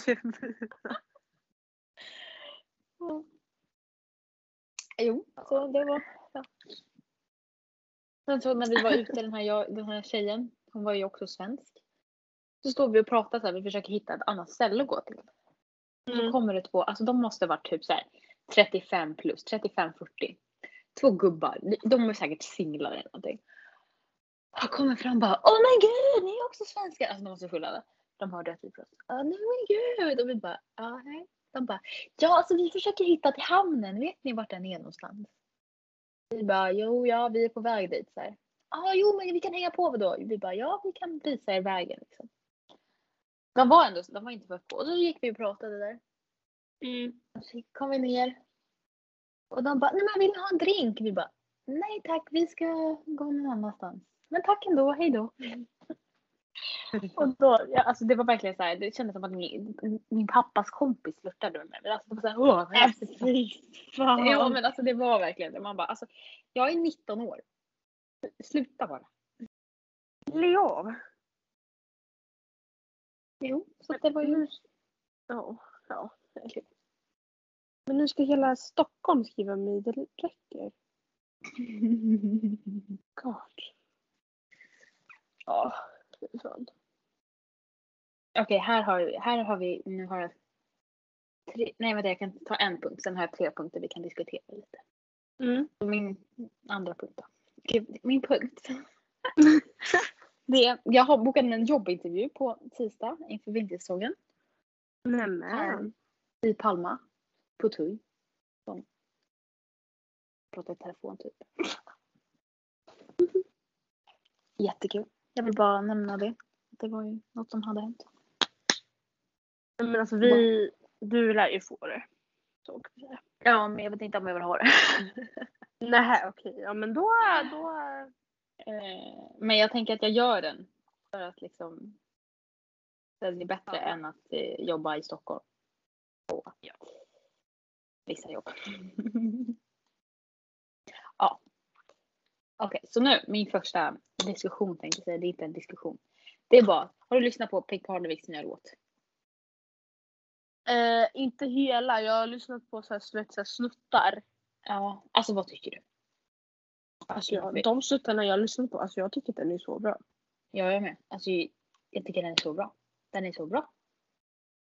Jo, så det var... Ja. Sen så när vi var ute, den här, jag, den här tjejen, hon var ju också svensk. Så står vi och pratar så här, vi försöker hitta ett annat ställe att gå till. Så Mm. kommer det två, alltså de måste varit typ så här 35 plus, 35-40. Två gubbar, de är säkert singlar eller någonting. Han kommer fram och bara Oh my god, ni är också svenskar! Alltså de var så fulla. De hörde att vi pratade. Oh nej men gud! Och vi bara, ja nej. De bara, ja alltså vi försöker hitta till hamnen, vet ni vart den är någonstans? Vi bara, jo ja vi är på väg dit så här. Ja jo men vi kan hänga på då. Vi bara, ja vi kan visa er vägen liksom. De var ändå, de var inte för på. Och så gick vi och pratade där. Mm. Så kom vi ner. Och de bara, nej men vill ni ha en drink? Vi bara, nej tack vi ska gå någon annanstans. Men tack ändå, hej då. Och då, ja, alltså det var verkligen så här, det kändes som att min, min pappas kompis flörtade med mig. Men Alltså det var så här, åh, häftigt. Fy fan. Ja men alltså det var verkligen det. Man bara, alltså jag är 19 år. Sluta bara. Lägg av. Jo, så det var ju... Ja, ja. Men nu ska hela Stockholm skriva mig, det räcker. God. Ja, fan. Okej, här har vi, här har vi, nu har jag tre, nej vänta jag kan ta en punkt, sen har jag tre punkter vi kan diskutera lite. Mm. Min andra punkt då. Min punkt. Det är, jag har bokat en jobbintervju på tisdag inför vintersäsongen Nämen. i Palma. På TUI. Som pratar i telefon typ. Jättekul. Jag vill bara nämna det. Det var ju något som hade hänt. Men alltså vi, du lär ju få det. Så. Ja, men jag vet inte om jag vill ha det. Nej okej, ja men då, då. Eh, men jag tänker att jag gör den. För att liksom. Det är bättre Ja. än att eh, jobba i Stockholm. På Ja. vissa jobb. Okej, så nu min första diskussion tänkte jag säga. Det är inte en diskussion. Det är bara, har du lyssnat på Peg Parneviks nya låt? Eh, inte hela, jag har lyssnat på så här, så här, snuttar. Ja, alltså vad tycker du? Alltså jag, de snuttarna jag har lyssnat på, alltså jag tycker att den är så bra. Ja, jag med. Alltså, jag tycker den är så bra. Den är så bra.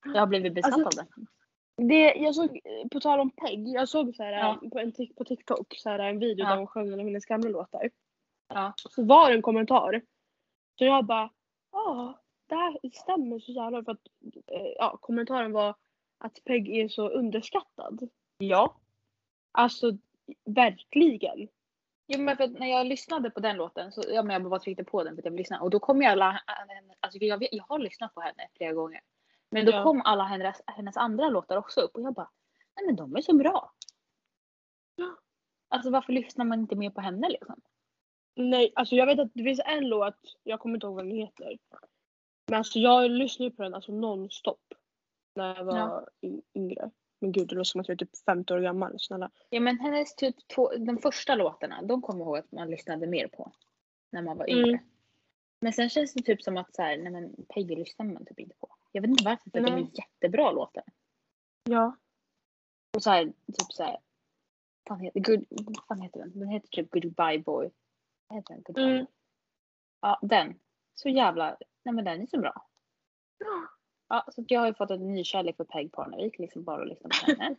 Jag har blivit besatt Alltså- av den. Det, jag såg, eh, på tal om Peg, jag såg så här, Ja. eh, på, en, på TikTok så här, en video Ja. där hon sjöng en av hennes gamla låtar. Ja. Så var det en kommentar. Så jag bara, ja, det här stämmer så jävla för att eh, ja, kommentaren var att Peg är så underskattad. Ja. Alltså verkligen. Jo men för när jag lyssnade på den låten så ja, men jag bara tryckte på den för att jag ville lyssna och då kom ju alla, alltså jag, jag har lyssnat på henne flera gånger. Men då Ja. kom alla hennes, hennes andra låtar också upp och jag bara, nej men de är så bra. Ja. Alltså varför lyssnar man inte mer på henne liksom? Nej, alltså jag vet att det finns en låt, jag kommer inte ihåg vad den heter. Men alltså jag lyssnar ju på den alltså nonstop. När jag var Ja. yngre. Men gud det låter som att jag är typ 50 år gammal, snälla. Ja men hennes typ två, de första låtarna, de kommer jag ihåg att man lyssnade mer på. När man var Mm. yngre. Men sen känns det typ som att så här, nej men Peggy lyssnar man typ inte på. Jag vet inte varför, för att de Nej. är jättebra låtar. Ja. Och så här, typ så här. Fan heter, good, fan heter den? Den heter typ Goodbye Boy. Heter den? Goodbye Mm. Ja, den. Så jävla, nej men den är så bra. Ja. Ja, så jag har ju fått en ny kärlek för Peg Parnevik, liksom bara att lyssna på henne.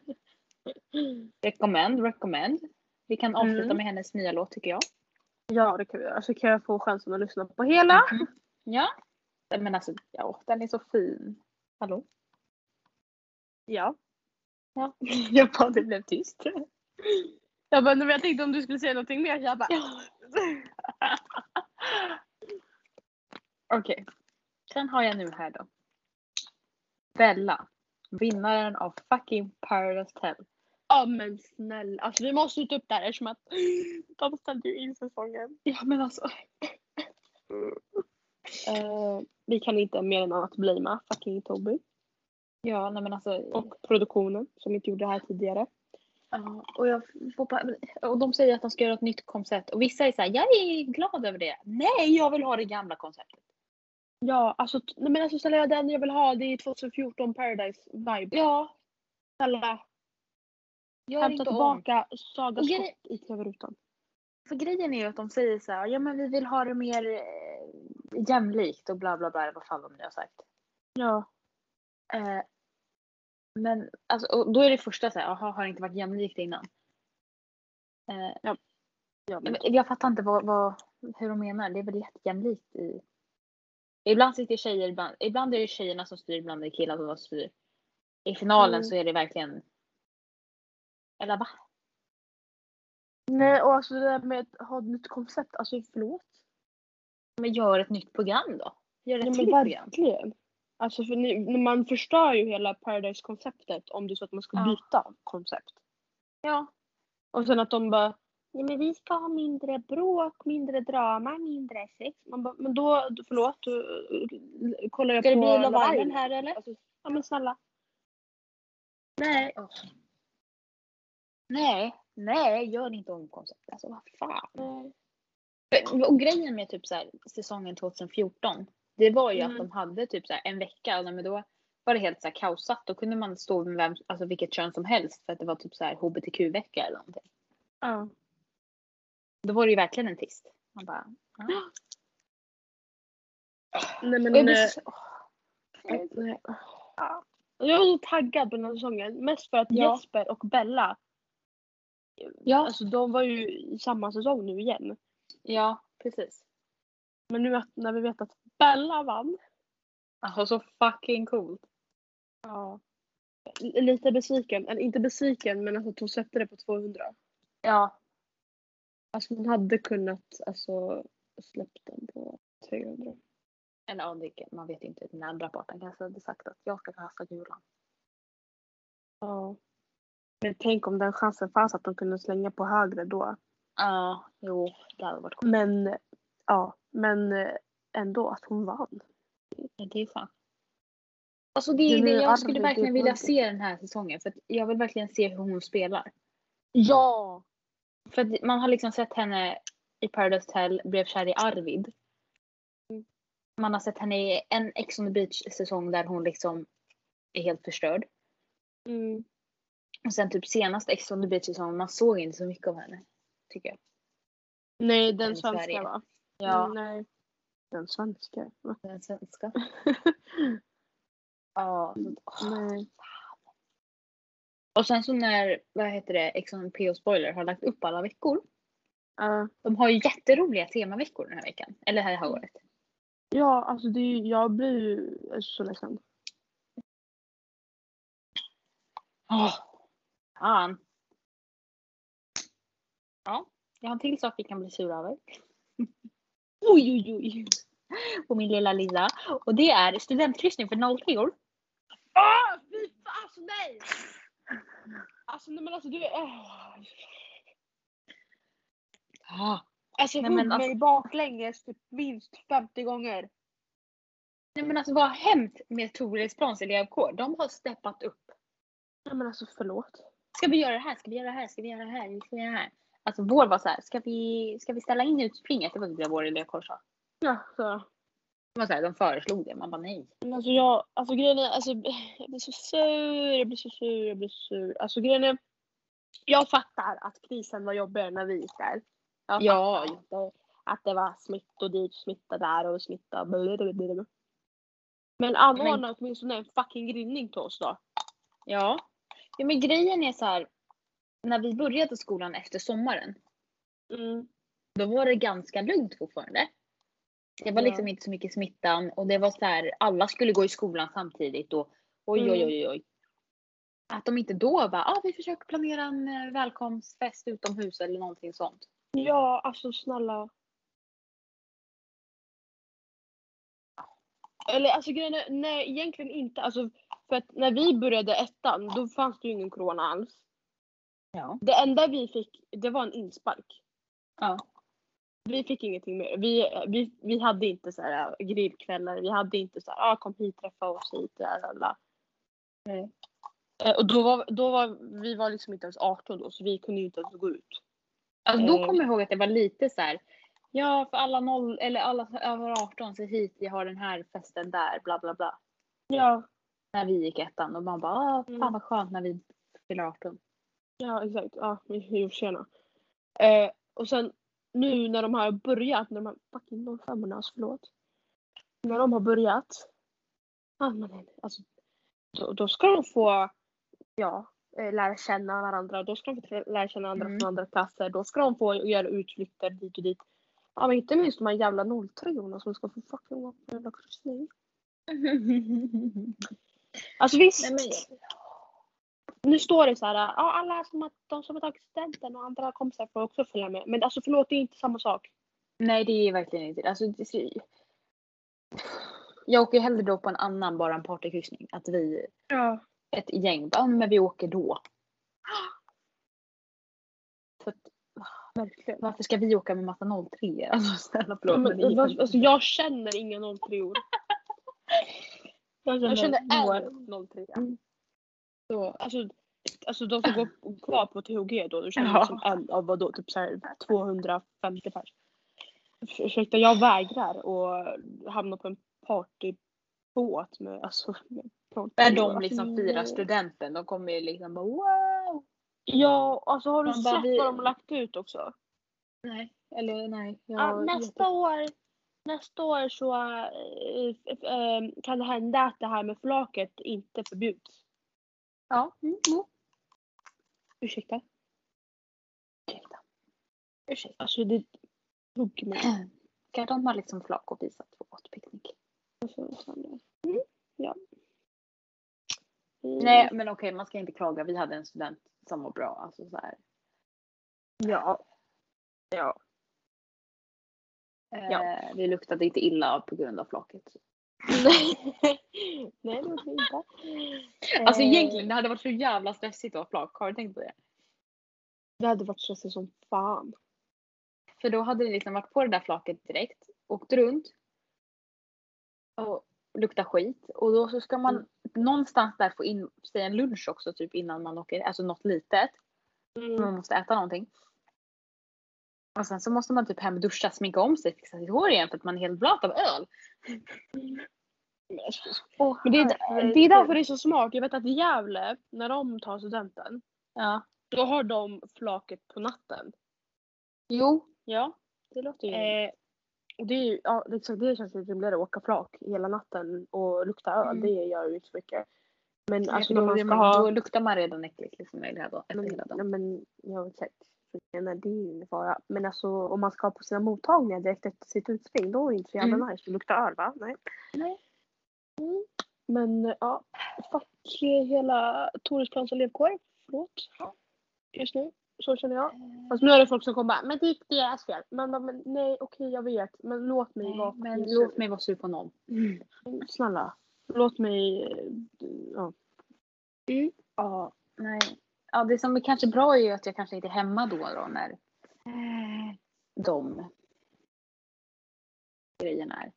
recommend, recommend. Vi kan avsluta Mm. med hennes nya låt tycker jag. Ja det kan vi göra. Så kan jag få chansen att lyssna på hela. Mhm. Ja. Men alltså, ja, den är så fin. Hallå? Ja. Ja. Jag bara, det blev tyst. Jag, bara, men jag tänkte om du skulle säga någonting mer. Jag bara, Ja. Okej. Sen har jag nu här då. Bella. Vinnaren av fucking Paradise Hotel. Ja men snälla. Alltså vi måste ta upp det här eftersom att de ställde ju in säsongen. Ja men alltså. Eh, vi kan inte mer än annat blamea fucking Toby. Ja nej men alltså. Och produktionen som inte gjorde det här tidigare. Ja, och, jag får bara, och de säger att de ska göra ett nytt koncept. Och vissa är såhär, jag är glad över det. Nej jag vill ha det gamla konceptet. Ja alltså, nej, men alltså snälla jag- den jag vill ha det är 2014 Paradise vibe. Ja. Snälla hämta inte om. tillbaka Saga grej- i tv-rutan. För grejen är ju att de säger så här, ja men vi vill ha det mer eh, jämlikt och bla bla bla, vad fan de nu har sagt. Ja. Eh, men alltså, och då är det första så här, jaha har det inte varit jämlikt innan? Eh, ja men men, jag fattar inte vad, vad, hur de menar, det är väl jättejämlikt i... Ibland sitter tjejer, ibland, ibland är det tjejerna som styr, ibland är det killarna som styr. I finalen Mm. så är det verkligen... Eller va? Nej och alltså det där med att ha ett nytt koncept, alltså förlåt. Men gör ett nytt program då. Gör ett Nej, till men program. verkligen. Alltså för ni, man förstör ju hela Paradise-konceptet om det är så att man ska Ja. byta koncept. Ja. Och sen att de bara Nej men vi ska ha mindre bråk, mindre drama, mindre sex. Man bara, men då, förlåt, då, eh, kollar jag Ska det på bli Love Island här eller? Alltså, ja men snälla. Nej. Nej, nej, gör inte om konceptet. Alltså vad fan. För- Och grejen med typ så här, säsongen 2014, det var ju Mm. att de hade typ så här, en vecka, men då var det helt så här kaosat. Då kunde man stå med vem, alltså vilket kön som helst för att det var typ så här hbtq-vecka eller någonting. Ja. Då var det ju verkligen en twist. Man bara, ja. Nej men jag blir eh, så, nej. Ja. Jag är så taggad på den här säsongen. Mest för att Ja. Jesper och Bella, ja, alltså de var ju i samma säsong nu igen. Ja, precis. Men nu när vi vet att Bella vann. Alltså så fucking coolt. Ja. Lite besviken, eller inte besviken men alltså att hon sätter det på 200. Ja, Alltså hon hade kunnat alltså släppt den på 300. eller ja, det, man vet inte. Den andra parten kanske hade sagt att jag ska kasta gulan. Ja. Men tänk om den chansen fanns att de kunde slänga på högre då. Ja, jo, det hade varit coolt. Men ja, men eh, ändå att hon vann. Ja, det är fan. Alltså det är det jag skulle verkligen vilja se den här säsongen. För jag vill verkligen se hur hon spelar. Ja! För man har liksom sett henne i Paradise Hotel, blev kär i Arvid. Mm. Man har sett henne i en Ex on the beach säsong där hon liksom är helt förstörd. Mm. Och sen typ senaste Ex on the beach säsongen, man såg inte så mycket av henne. Tycker jag. Nej, Den den svenska Sverige. va? Ja, Mm, Nej. Den svenska? Va? den svenska. Ja. så- Nej. Och sen så när, vad heter det, Ex on PO Spoiler har lagt upp alla veckor. Ja. De har ju jätteroliga temaveckor den här veckan. Eller det här året. ja, alltså det, är- jag blir ju så ledsen. Åh, fan. Ja, jag har en till sak vi kan bli sura över. Oj, oj, oj. På min lilla lilla. Och det är studentkryssning för 03-or. Ah, fy fan, alltså nej! Alltså nej men alltså du åh. Ah. Alltså Nej, hugg men alltså- mig baklänges typ minst 50 gånger. Nej men alltså vad har hänt med Toredsplans elevkår? De har steppat upp. Nej men alltså förlåt. Ska vi göra det här? Ska vi göra det här? Ska vi göra det här? Vi ska göra det här. Alltså vår var så här, ska vi, ska vi ställa in utspringet? Det var det vår elevkår sa. Ja, så. Det var så här, de föreslog det. Man bara nej. Men alltså jag, alltså grejen är, alltså jag blir så sur, jag blir så sur, jag blir så sur. Alltså grejen är, jag fattar att krisen var jobbigare när vi gick där. Jag Ja, fattar att det var smitta dit, smitta där och smitta blablabla. Men anordna åtminstone en fucking grinning till oss då. Ja. ja men grejen är så här. När vi började skolan efter sommaren. Mm. Då var det ganska lugnt fortfarande. Det var Ja. liksom inte så mycket smittan och det var så här, alla skulle gå i skolan samtidigt och oj oj Mm. oj oj. Att de inte då bara, ah, vi försöker planera en eh, välkomstfest utomhus eller någonting sånt. Ja, alltså snälla. Eller alltså grejen är, nej egentligen inte. Alltså, för att när vi började ettan då fanns det ju ingen corona alls. Ja. Det enda vi fick det var en inspark. Ja. Vi fick ingenting mer. Vi, vi, vi hade inte så här äh, grillkvällar. Vi hade inte så här, ah, kom hit, träffa oss hit. Lalala. Nej. Eh, Och då var, då var vi var liksom inte ens 18 då så vi kunde ju inte ens gå ut. Alltså, då Eh. kommer jag ihåg att det var lite så här. Ja, för alla noll eller alla över 18 så hit, vi har den här festen där, bla bla bla. Ja. När vi gick ettan och man bara, ah, fan Mm. vad skönt när vi fyller 18. Ja exakt, ja jo tjena. Eh, och sen nu när de har börjat, när de här fucking 05 alltså förlåt. När de har börjat. Ah, alltså, då, då ska de få ja, eh, lära känna varandra. Då ska de få lära känna andra Mm. från andra klasser. Då ska de få göra utflykter dit och dit. Ja men inte minst de här jävla 03 som ska få fucking åka på jävla kryssning. Alltså visst. Nej, men, Nu står det så här, ja alla som har, de som har tagit studenten och andra kompisar får också följa med. Men alltså förlåt, det är inte samma sak. nej det är verkligen inte alltså, det. Jag åker hellre då på en annan, bara en partykryssning. Att vi, Ja. ett gäng, "Ja, men vi åker då. För att, Verkligen. varför ska vi åka med massa 03 Alltså snälla förlåt. men är Men, inte- alltså, jag känner inga 03or. Jag Jag känner en 03. Så, Alltså, alltså de som går kvar på THG då, du känner Ja. som en av vadå, typ så här 250 pers. Urs- Ursäkta, jag vägrar att hamna på en partybåt med alltså med Där de Alltså, liksom nej. firar studenten, de kommer ju liksom bara wow! Ja, alltså har du Man bara, sett vi- vad de har lagt ut också? Nej, eller nej. Jag, nästa år Nästa år så äh, äh, kan det hända att det här med flaket inte förbjuds. Ja. Mm, jo. Ursäkta? Ursäkta. Ursäkta. Alltså det hugger mig. Ska de ha liksom flak och visat på? Alltså, fan, mm, ja. Mm, Nej men okej man ska inte klaga. Vi hade en student som var bra. Alltså så här. Ja. Ja. Eh, Ja. Vi luktade inte illa på grund av flaket. Nej det gjorde vi inte. Alltså Eh, egentligen det hade varit så jävla stressigt att ha flak. Har du tänkt på det? Det hade varit stressigt som fan. För då hade vi liksom varit på det där flaket direkt, åkt runt och lukta skit. Och då så ska man Mm. någonstans där få in sig en lunch också typ innan man åker, alltså något litet. Mm. Man måste äta någonting. Och sen så måste man typ hem duscha, sminka om sig, fixa sitt hår igen för att man är helt blöt av öl. Men det är, det är därför det är så smart. Jag vet att i Gävle, när de tar studenten, Ja. då har de flaket på natten. Jo. Ja. Det låter ju... Eh, och det, är, ju- ja, det, känns lite rimligare att åka flak hela natten och lukta öl. Mm. Det gör ju inte så mycket. Men alltså då, man ska ha... då luktar man redan äckligt liksom hela dagen, Men, ja, men ja, exakt. Jag menar, det är ju ingen fara. Men alltså om man ska på sina mottagningar direkt efter sitt utspring, då är det inte så jävla Mm. nice att lukta öl va? Nej. Nej. Mm. Men ja, fuck hela Toreplans elevkår. Förlåt. Just nu. Så känner jag. Fast nu är det folk som kommer bara, men det är deras fel. Men, men, nej okej jag vet. Men låt mig Nej, vara men fucking låt sur. mig vara sur på någon. Snälla. Låt mig, eh, ja. Ja, nej. Ja, det som är kanske bra är ju att jag kanske inte är hemma då, då när de grejerna är.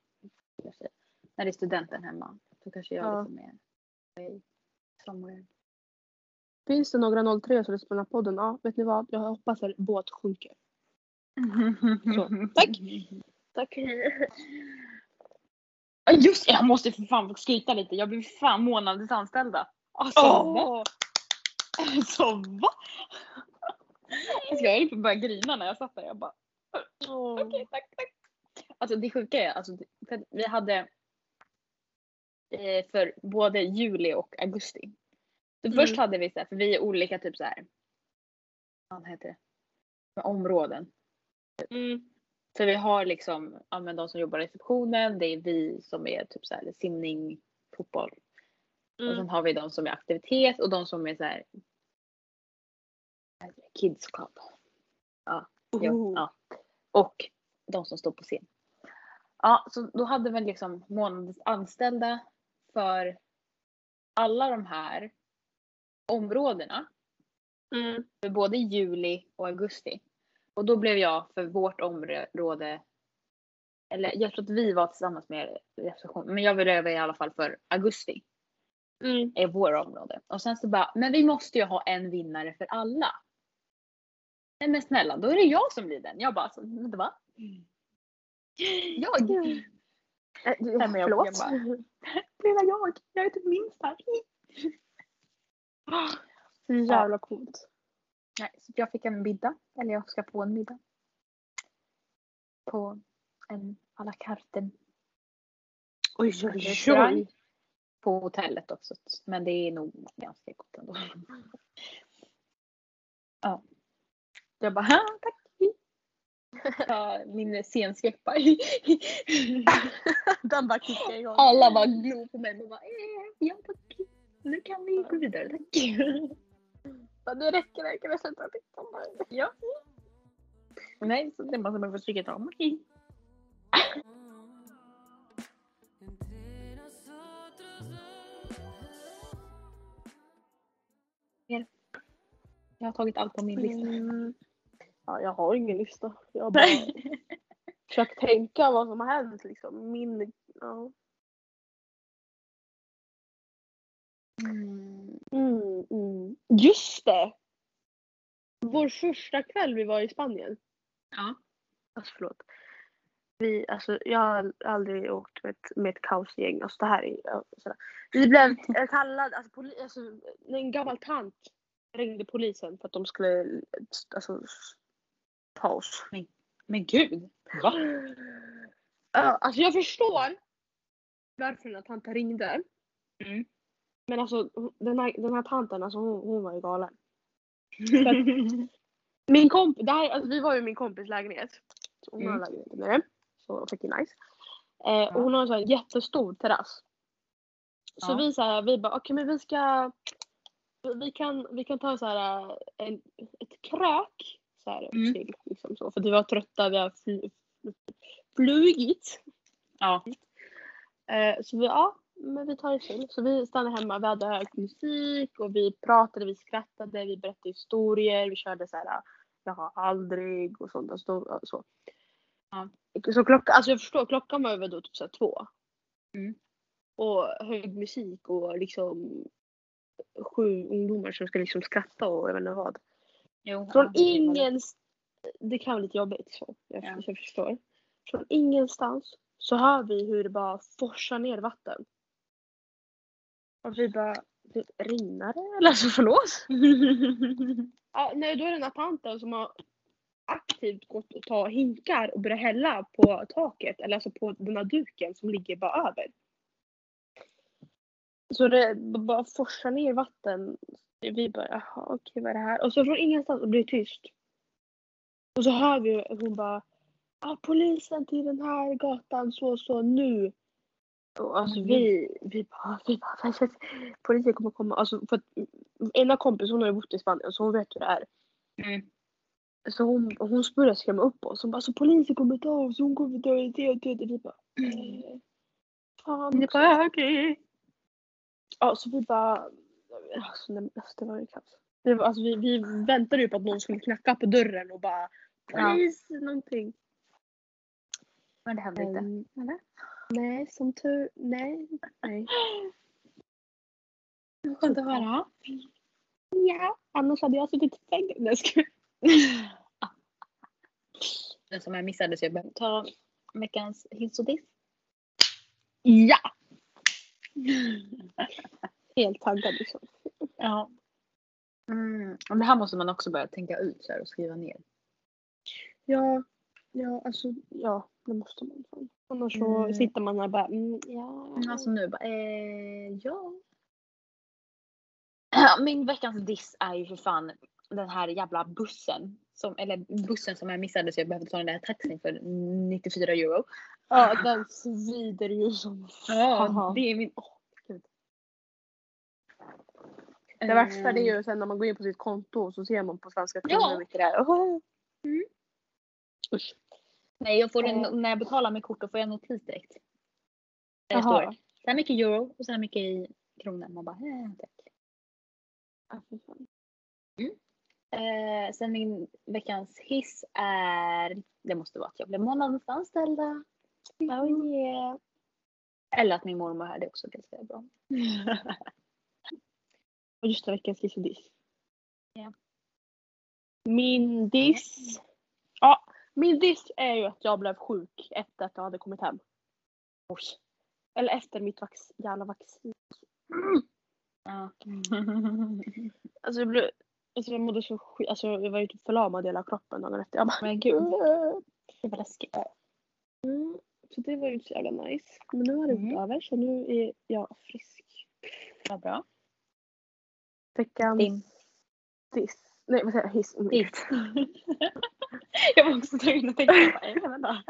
När det är studenten hemma. Då kanske jag Ja. är away somewhere. Finns det några 03 som lyssnar på den här podden? Ja, vet ni vad? Jag hoppas er båt sjunker. Så, tack. Tack. Just jag måste för fan skryta lite. Jag blev fan månadens anställda. Alltså va? Alltså va? Alltså, jag höll på att börja grina när jag satt där. Jag bara Åh. okej tack tack. Alltså det sjuka är alltså för vi hade eh, för både juli och augusti. Så Mm. Först hade vi så här, för vi är olika typ så här. Vad heter det? Med områden. Mm. Så vi har liksom, ja men de som jobbar i receptionen, det är vi som är typ så här simning, fotboll. Och Mm. sen har vi de som är aktivitet och de som är så här vad heter det? Kids club. Ja, ja. Och de som står på scen. Ja, så då hade vi liksom månadens anställda för alla de här områdena. Mm. För både juli och augusti. Och då blev jag för vårt område, eller jag tror att vi var tillsammans med reception, men jag blev i alla fall för augusti Mm. är vår område. Och sen så bara, men vi måste ju ha en vinnare för alla. Nej men snälla, då är det jag som blir den. Jag bara, alltså, vänta va? Jag? Äh, du- Nej, men jag- förlåt. jag bara- Lilla jag, jag är typ minst här. Så jävla coolt. Nej, så jag fick en middag, eller jag ska få en middag. På en à la carte Oj, restaurang. På hotellet också. Men det är nog ganska gott ändå. Ja. Jag bara, "Ha, tack. Ja, min scensveppa. Den bara kickade igång. Alla bara glor på mig och bara, eh, ja tack. Nu kan vi gå vidare, tack. Det räcker, det räcker. Jag slutar titta på. Ja. Nej, så det måste man få stryka av Jag har tagit allt på min lista. Mm. Ja, jag har ingen lista. Jag har bara försökt tänka vad som har hänt liksom. Min... Ja. Mm, mm. Just det! Vår första kväll vi var i Spanien. Ja. Alltså förlåt. Vi, alltså, jag har aldrig åkt med ett, med ett kaosgäng. Alltså, det här är, sådär. Vi blev kallade, alltså, poli, alltså, en gammal tant ringde polisen för att de skulle alltså, ta oss. Men gud! Va? Ja, alltså jag förstår varför den här tanten ringde. Mm. Men alltså den här, den här tanten, alltså hon, hon var ju galen. Min kompis, det här, alltså, vi var ju i min kompis lägenhet. Hon har Mm. lägenhet där nere. Så fucking nice. Eh, och hon har en sån här jättestor terrass. Så Ja. vi så här, vi bara okej men vi ska vi kan, vi kan ta så här eh, en, ett krök så här Mm. till liksom så. För vi var trötta, vi har fly, flugit. Ja. Eh, så vi, ja, men vi tar det chill. Så vi stannade hemma, vi hade hög musik och vi pratade, vi skrattade, vi berättade historier, vi körde så här jag har aldrig och sånt. Alltså, så. Ja. Så klockan, alltså jag förstår, klockan var över då typ så här två. Mm. Och hög musik och liksom sju ungdomar som ska liksom skratta och jag vet inte vad. Jo, Från ja, det var det. kan vara lite jobbigt så. Jag, Ja. jag förstår. Från ingenstans så hör vi hur det bara forsar ner vatten. Och vi bara, "Det rinner det? Eller alltså förlåt? Ja, nej, då är det den här tanten som har aktivt gått och ta hinkar och börjat hälla på taket. Eller alltså på den här duken som ligger bara över. Så det bara forsar ner vatten. Vi bara, jaha okej vad är det här? Och så från ingenstans så blir det tyst. Och så hör vi hon bara, ah, polisen till den här gatan så och så nu. Och alltså Mm. vi, vi bara, vi bara, polisen kommer komma. Alltså för att ena kompis hon har ju bott i Spanien så hon vet hur det är. Mm. Så hon, hon började skrämma upp oss. Hon bara, så polisen kommer ta oss, hon kommer ta det och. Vi bara, eh, fan Det också. var okej. Ja, så vi bara... Alltså, nej, alltså, det var ju kaos. Det var, alltså, vi, vi väntade ju på att någon skulle knacka på dörren och bara Ja. polis någonting. Men det hände inte. Ehm, Eller? nej, som tur nej. nej. Skönt att höra. Ja, annars hade jag suttit i fängelse. Nej, jag skojar. Den som jag missade så jag behöver ta veckans hiss och diss. Ja! Helt taggad liksom. Ja. Mm. och Det här måste man också börja tänka ut så här och skriva ner. Ja, ja, alltså ja, det måste man. fan. Annars så Mm. sitter man där och bara mm, ja. Alltså nu bara, eh. Ja, Min veckans diss är ju för fan den här jävla bussen. Som, eller bussen som jag missade så jag behövde ta den där taxin för 94 euro. ja, den svider ju som fan. det är min... åh, gud. Det värsta det är ju sen när man går in på sitt konto så ser man på Svenska kronor Ja. hur mycket det är. Oh. Mm. Usch. Nej, jag får en, Eh. när jag betalar med kort då får jag en notis direkt. Där står så här mycket euro och så här mycket i kronor. Man bara, eh, tack. Fan. Eh, sen min veckans hiss är, det måste vara att jag blev månadens anställda. Oh yeah. Eller att min mormor är också ganska bra. Och just det, veckans diss och diss. Ja. Min diss. Ja, min diss är ju att jag blev sjuk efter att jag hade kommit hem. Oj. Eller efter mitt vax, jävla vaccin. Ja. Alltså jag blev, alltså jag mådde så skit, alltså jag var ju typ förlamad i hela kroppen dagen efter. Jag bara, Men gud, det var läskigt. Mm, så det var ju inte så jävla nice. Men nu har det Mm. gått över så nu är jag frisk. Vad bra. Veckans Din. diss. Nej vad säger jag? Hiss. Mm. Diss. jag var också tvungen att tänka på det. Vänta.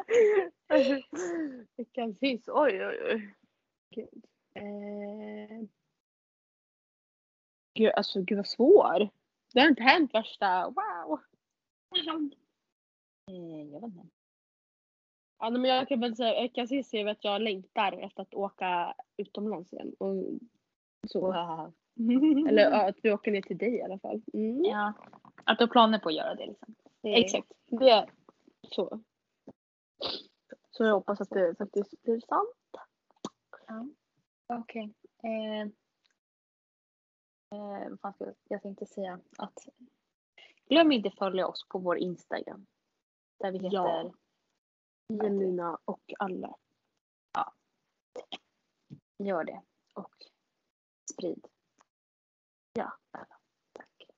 Veckans hiss. Oj oj oj. Gud. Eh, Gud, alltså gud vad svår. Det har inte hänt värsta wow. Eh, jag vet inte. Ja, men jag kan väl säga, jag kan se att jag längtar efter att åka utomlands igen. Och så. Wow. Eller att vi åker ner till dig i alla fall. Mm. Ja. Att du har planer på att göra det liksom. Det- Exakt. Det är så. Så jag hoppas att det faktiskt blir sant. Ja. Okej. Eh, eh, vad fan ska jag, jag tänkte säga att glöm inte följa oss på vår Instagram. Där vi heter Ja. Janina och alla. Gör det. Och sprid. Ja. Tack.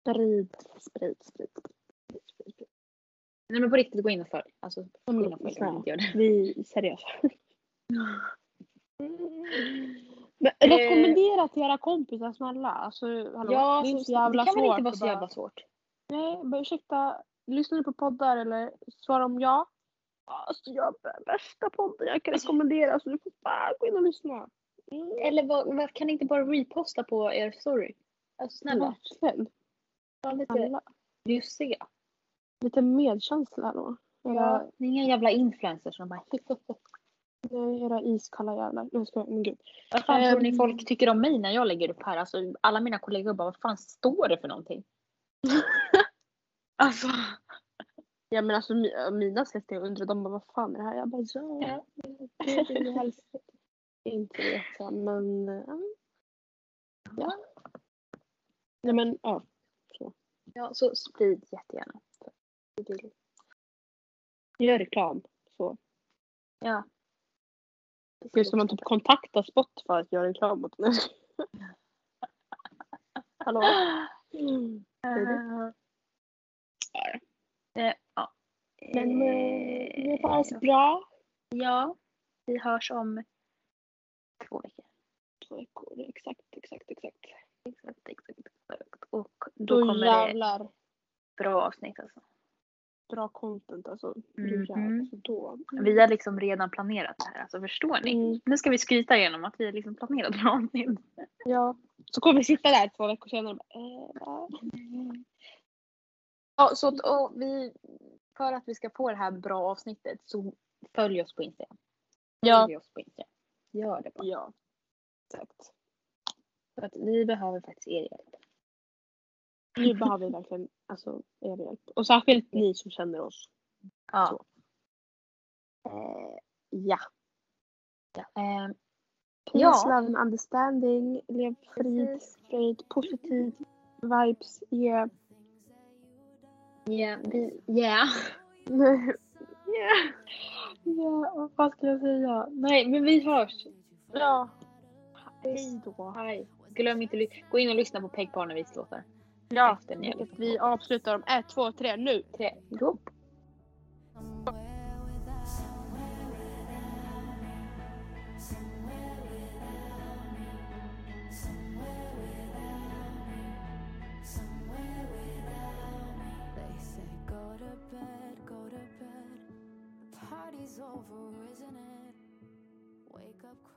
Sprid, sprid, sprid. sprid, sprid. Nej men på riktigt, gå in och följ. Alltså, gå in och följ. Vi är seriösa. Men rekommendera till era kompisar snälla. Alltså, hallå, Ja, det är inte så jävla det kan väl inte vara så jävla svårt. Nej, bara ursäkta. Lyssnar ni på poddar eller svarar om ja? Alltså jag värsta podden jag kan rekommendera så du får bara gå in och lyssna. Mm. Eller vad, vad, kan ni inte bara reposta på er story? Alltså snälla. Verkligen. Var lite Alla. bjussiga. Lite medkänsla då. Ja, inga jävla influencers som bara nej, era iskalla jävlar. Jag skojar, men gud. Vad fan tror ni folk tycker om mig när jag lägger upp här? Alltså alla mina kollegor bara, vad fan står det för någonting? alltså. Ja men alltså mi- mina släktingar undrar, de bara vad fan är det här? Jag bara ja. Helst inte veta men ja. ja. Nej men ja. Ja, så sprid jättegärna. Gör reklam. Så. Ja. Gud, ska man typ kontakta Spotify för att göra reklam åt den? Hallå? Mm. Eh, eh, ja. Men eh, det var alltså bra. Ja, vi hörs om två veckor. Två veckor, exakt, exakt, exakt. Exakt, exakt, exakt. Och då, Då kommer det jävlar bra avsnitt alltså. Bra content alltså. Mhm. alltså då. Vi har liksom redan planerat det här, alltså förstår ni? Mm. Nu ska vi skryta igenom att vi har liksom planerat bra avsnitt. Ja. Så kommer vi sitta där två veckor senare och bara, va? Ja, så att, och vi, för att vi ska få det här bra avsnittet så följ oss på Instagram. Ja. Följ oss på Instagram. Gör det bara. Ja. Exakt. För att vi behöver faktiskt er hjälp. Nu behöver vi verkligen alltså, er hjälp. Och särskilt ni som känner oss. Ja. Eh, ja. ja. Eh, Peace, Ja. love and understanding. Lev frid, frid, positiv vibes. Yeah. ja, vi, yeah. yeah. Ja, vad ska jag säga? Nej, men vi hörs. Ja. Hej då. Hej. Glöm inte gå in och lyssna på Peg Parneviks låtar. Ja, vi avslutar om ett, två, tre, nu. Tre. Gå. Party's over, isn't it? Wake up,